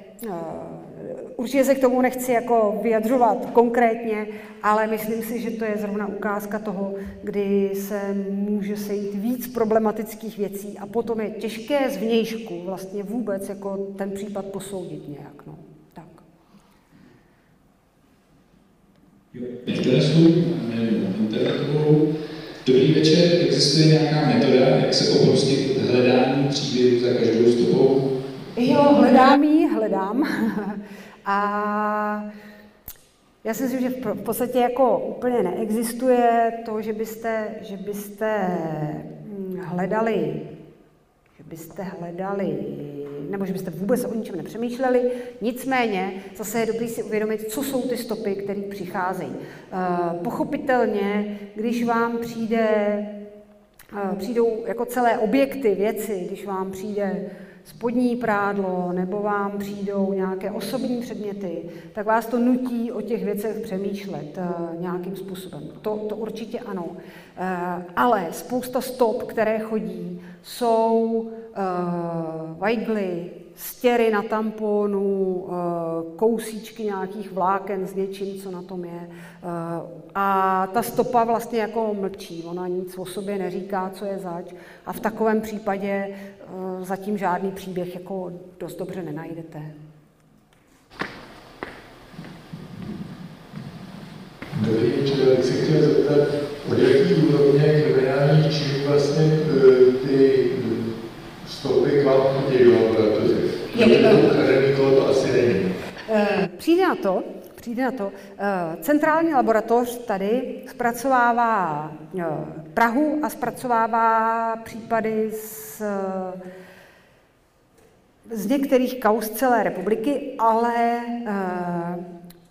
určitě se k tomu nechci jako vyjadřovat konkrétně, ale myslím si, že to je zrovna ukázka toho, kdy se může sejít víc problematických věcí a potom je těžké zvnějšku vlastně vůbec jako ten případ posoudit nějak. No. Jsou internetovou. Dobrý večer, existuje nějaká metoda, jak se oprostit hledání příběhu za každou stopou? Jo, hledám ji, hledám. A já si myslím, že v podstatě jako úplně neexistuje to, že byste, že byste hm, hledali, byste hledali, nebo že byste vůbec o ničem nepřemýšleli. Nicméně zase je dobré si uvědomit, co jsou ty stopy, které přicházejí. Eh, pochopitelně, když vám přijde, eh, přijdou jako celé objekty, věci, když vám přijde spodní prádlo nebo vám přijdou nějaké osobní předměty, tak vás to nutí o těch věcech přemýšlet uh, nějakým způsobem. To, to určitě ano. Uh, ale spousta stop, které chodí, jsou uh, vajgly, stěry na tamponu, kousíčky nějakých vláken s něčím, co na tom je. A ta stopa vlastně jako mlčí, ona nic o sobě neříká, co je zač. A v takovém případě zatím žádný příběh jako dost dobře nenajdete. Dobrý večer, bych se chtěl zeptat, od jaký úrovně kriminálních činů vlastně ty stopy k vám chodí do laboratoře? to asi není. E, přijde na to, přijde na to. E, centrální laboratoř tady zpracovává Prahu a zpracovává případy z z některých kaus celé republiky, ale eh,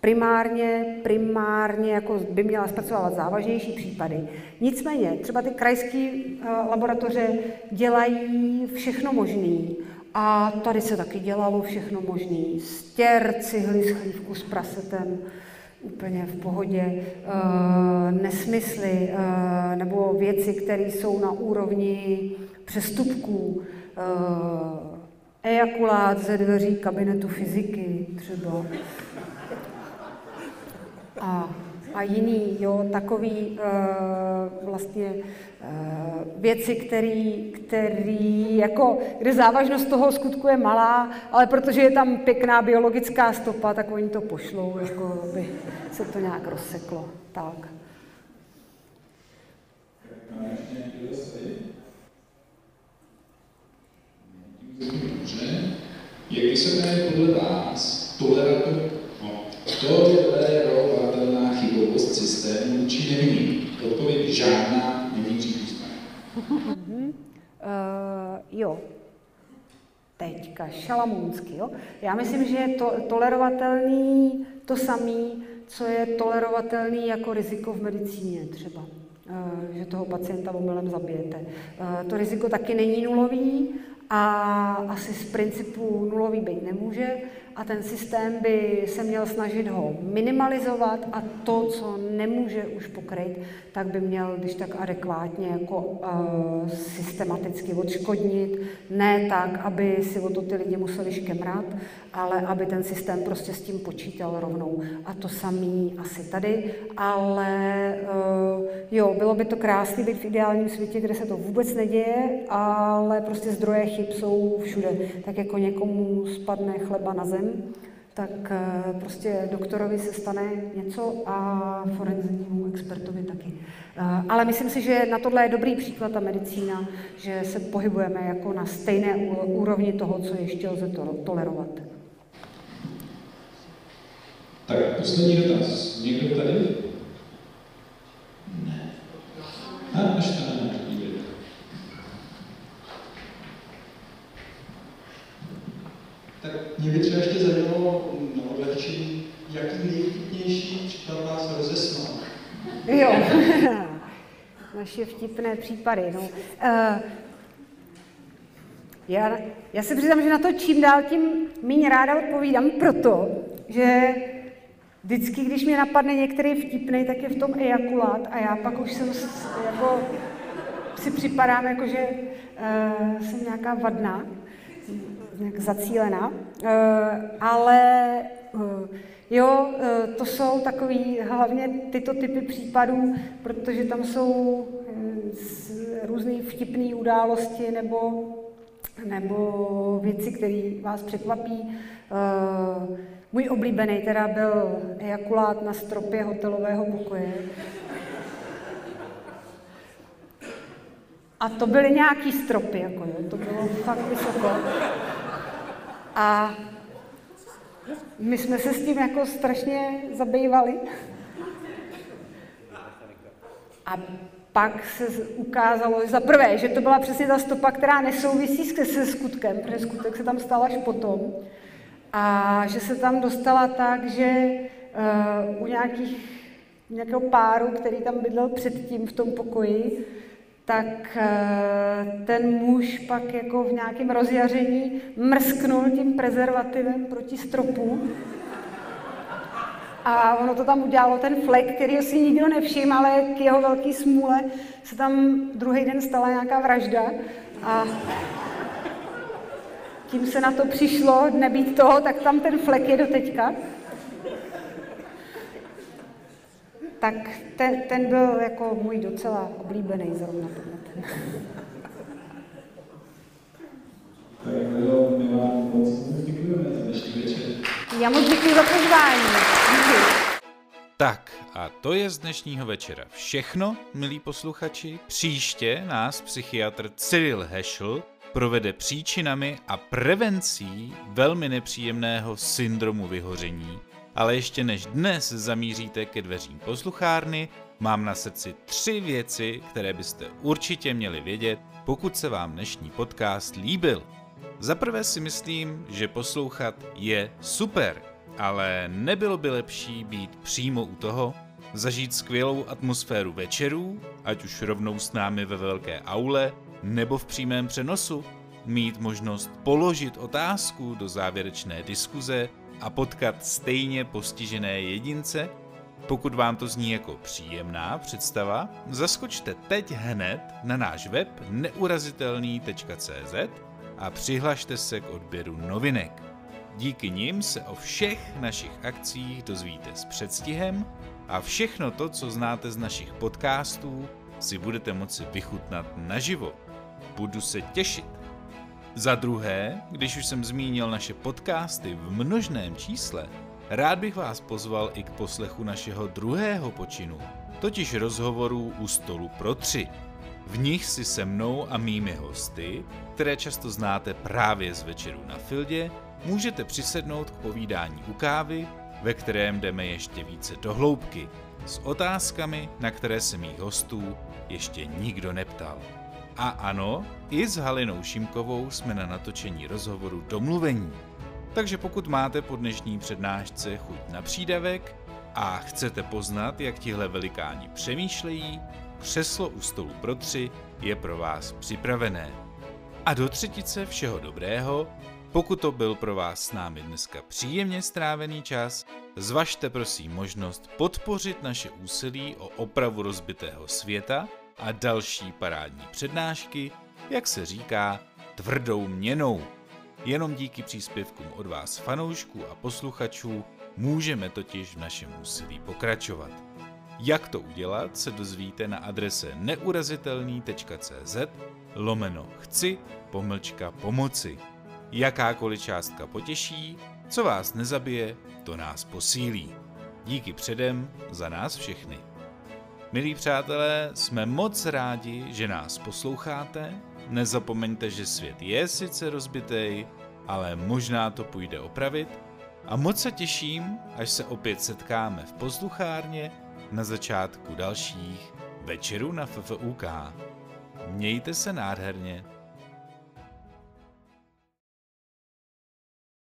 primárně, primárně jako by měla zpracovávat závažnější případy. Nicméně třeba ty krajské eh, laboratoře dělají všechno možné. A tady se taky dělalo všechno možné. Stěr, cihly, schlívku s prasetem, úplně v pohodě, e, nesmysly e, nebo věci, které jsou na úrovni přestupků. Ejakulát ze dveří kabinetu fyziky třeba. A, a jiný, jo, takový uh, vlastně uh, věci, který, který, jako, kde závažnost toho skutku je malá, ale protože je tam pěkná biologická stopa, tak oni to pošlou, jako by se to nějak rozseklo. Tak. Dobře. Jak vysoká je podle vás tolerovatelná chybovost systému vůči nevinným? Odpověď žádná není přípustná. Uh, jo, teďka, šalamounsky, jo. Já myslím, že je to tolerovatelný to samý, co je tolerovatelný jako riziko v medicíně třeba. Uh, že toho pacienta omylem zabijete. Uh, to riziko taky není nulový, a asi z principu nulový být nemůže a ten systém by se měl snažit ho minimalizovat a to, co nemůže už pokryt, tak by měl, když tak adekvátně jako uh, systematicky odškodnit, ne tak, aby si o to ty lidi museli škemrat, ale aby ten systém prostě s tím počítal rovnou. A to samý asi tady, ale uh, jo, bylo by to krásné být v ideálním světě, kde se to vůbec neděje, ale prostě zdroje chyb jsou všude. Tak jako někomu spadne chleba na zem, tak uh, prostě doktorovi se stane něco a forenznímu expertovi taky. Uh, ale myslím si, že na tohle je dobrý příklad ta medicína, že se pohybujeme jako na stejné úrovni toho, co ještě lze to tolerovat. Tak poslední dotaz. Někdo tady? Ne. A až tam Tak mě by třeba ještě zajímalo na odlehčení, jaký nejvtipnější příklad vás rozesmál. Jo, naše vtipné případy. No. Uh, já, já se přiznám, že na to čím dál tím méně ráda odpovídám, proto, že Vždycky, když mě napadne některý vtipný, tak je v tom ejakulát a já pak už jsem jako, si připadám, jako že uh, jsem nějaká vadná, nějak zacílená, uh, ale uh, jo, uh, to jsou takový hlavně tyto typy případů, protože tam jsou různé vtipné události nebo, nebo věci, které vás překvapí. Můj oblíbený teda byl ejakulát na stropě hotelového pokoje. A to byly nějaký stropy, jako jo, to bylo fakt vysoko. A my jsme se s tím jako strašně zabývali. A pak se ukázalo, za prvé, že to byla přesně ta stopa, která nesouvisí se skutkem, protože skutek se tam stal až potom. A že se tam dostala tak, že uh, u nějakých, nějakého páru, který tam bydlel předtím v tom pokoji, tak uh, ten muž pak jako v nějakém rozjaření mrsknul tím prezervativem proti stropu a ono to tam udělalo ten flek, který si nikdo nevšiml, ale k jeho velký smůle se tam druhý den stala nějaká vražda a tím se na to přišlo nebýt toho, tak tam ten flek je do teďka. Tak ten, ten byl jako můj docela oblíbený zrovna ten. Tak my vám moc děkujeme za dnešní večer. Já moc děkuji za pozvání. Díky. Tak a to je z dnešního večera všechno, milí posluchači. Příště nás psychiatr Cyril Heschel provede příčinami a prevencí velmi nepříjemného syndromu vyhoření. Ale ještě než dnes zamíříte ke dveřím posluchárny, mám na srdci tři věci, které byste určitě měli vědět, pokud se vám dnešní podcast líbil. Za prvé si myslím, že poslouchat je super, ale nebylo by lepší být přímo u toho, zažít skvělou atmosféru večerů, ať už rovnou s námi ve velké aule, nebo v přímém přenosu, mít možnost položit otázku do závěrečné diskuze a potkat stejně postižené jedince, pokud vám to zní jako příjemná představa, zaskočte teď hned na náš web neurazitelný.cz a přihlašte se k odběru novinek. Díky nim se o všech našich akcích dozvíte s předstihem a všechno to, co znáte z našich podcastů, si budete moci vychutnat naživo. Budu se těšit. Za druhé, když už jsem zmínil naše podcasty v množném čísle, rád bych vás pozval i k poslechu našeho druhého počinu, totiž rozhovorů u stolu pro tři. V nich si se mnou a mými hosty, které často znáte právě z večerů na Fildě, můžete přisednout k povídání u kávy, ve kterém jdeme ještě více do hloubky, s otázkami, na které se mých hostů ještě nikdo neptal. A ano, i s Halinou Šimkovou jsme na natočení rozhovoru domluvení. Takže pokud máte po dnešní přednášce chuť na přídavek a chcete poznat, jak tihle velikáni přemýšlejí, křeslo u stolu pro tři je pro vás připravené. A do třetice všeho dobrého, pokud to byl pro vás s námi dneska příjemně strávený čas, zvažte prosím možnost podpořit naše úsilí o opravu rozbitého světa a další parádní přednášky, jak se říká, tvrdou měnou. Jenom díky příspěvkům od vás fanoušků a posluchačů můžeme totiž v našem úsilí pokračovat. Jak to udělat, se dozvíte na adrese neurazitelný.cz lomeno chci pomlčka pomoci. Jakákoliv částka potěší, co vás nezabije, to nás posílí. Díky předem za nás všechny. Milí přátelé, jsme moc rádi, že nás posloucháte. Nezapomeňte, že svět je sice rozbitý, ale možná to půjde opravit. A moc se těším, až se opět setkáme v posluchárně na začátku dalších večerů na FFUK. Mějte se nádherně.